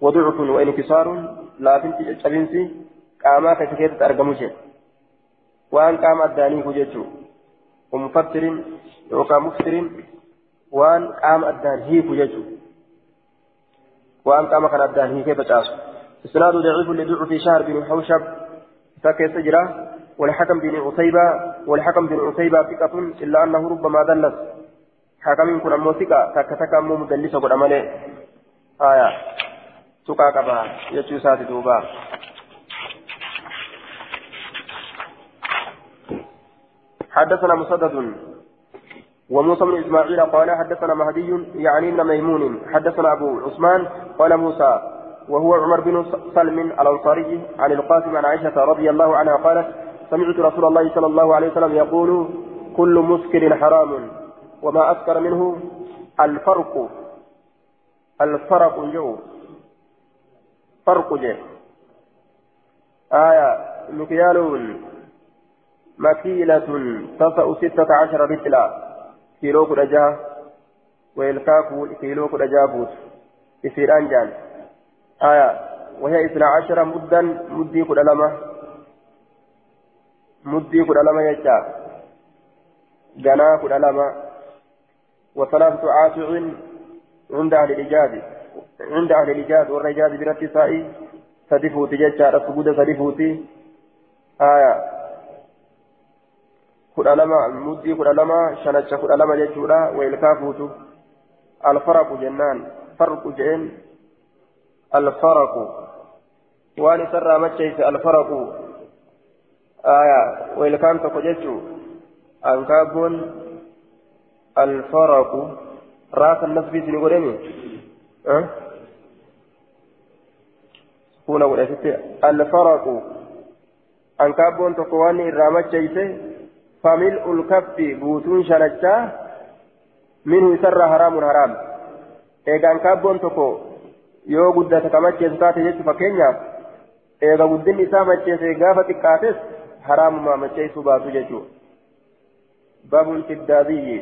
وضعف وانكسار. لا بنت شبنسي قاما كتكيت أرقمشه وأن قام الداني كجيتشو ومفتر يوكا مفتر وأن قام الدان هي كجيتشو وأن قام كان الدان هي كيف تاسو إسناد ضعيف لضعف شهر بن حوشب فكيف سجرا والحكم بن عتيبة والحكم بن عتيبة ثقة إلا أنه ربما دلس حكم كن أمو ثقة تك تك أمو مدلس قد أمالي آية تقا كبا يجو ساتي دوبا حدثنا مسدد وموسى بن إسماعيل قال حدثنا مهدي يعني ابن ميمون. حدثنا أبو عثمان قال موسى وهو عمر بن سلم الأنصاري عن القاسم عن عائشة رضي الله عنها قالت سمعت رسول الله صلى الله عليه وسلم يقول كل مسكر حرام وما أسكر منه الفرق. الفرق جو. فرق جو. آية مكيال مكيلة تسع ستة عشر رجلا كيلو كرجا ويلكاكو كيلو كرجا بوت يصير أنجان آية وهي اثنا عشر مدا مدي كرلمة مدي كرلمة يجا جنا كرلمة وثلاثة عاشع عند أهل الإجاد عند أهل الإجاد والرجال برد سائي سدفوتي ججا رسبود سدفوتي آية muddii kudha lama shanacha kudha lama jechuudha weelkaa fuutu alfaraqu jennaan farqu jeen alfaraqu waan isarraa macheeyse alfaraqu aya weelkaan tokko jechuu ankaabboon alfaraqu راس النصب سنقولني أه؟ ولست الفرق أن كابون تقواني الرامة فملء الكف بوتون شنجا منه يسر حرام حرام إيغا أن كابون تقو yoo guddate ka macheessu taate jechu fakkeenyaaf eega guddinni isaa macheesse gaafa xiqqaates haraamuma macheessuu baatu jechuudha baabul fiddaabiyyi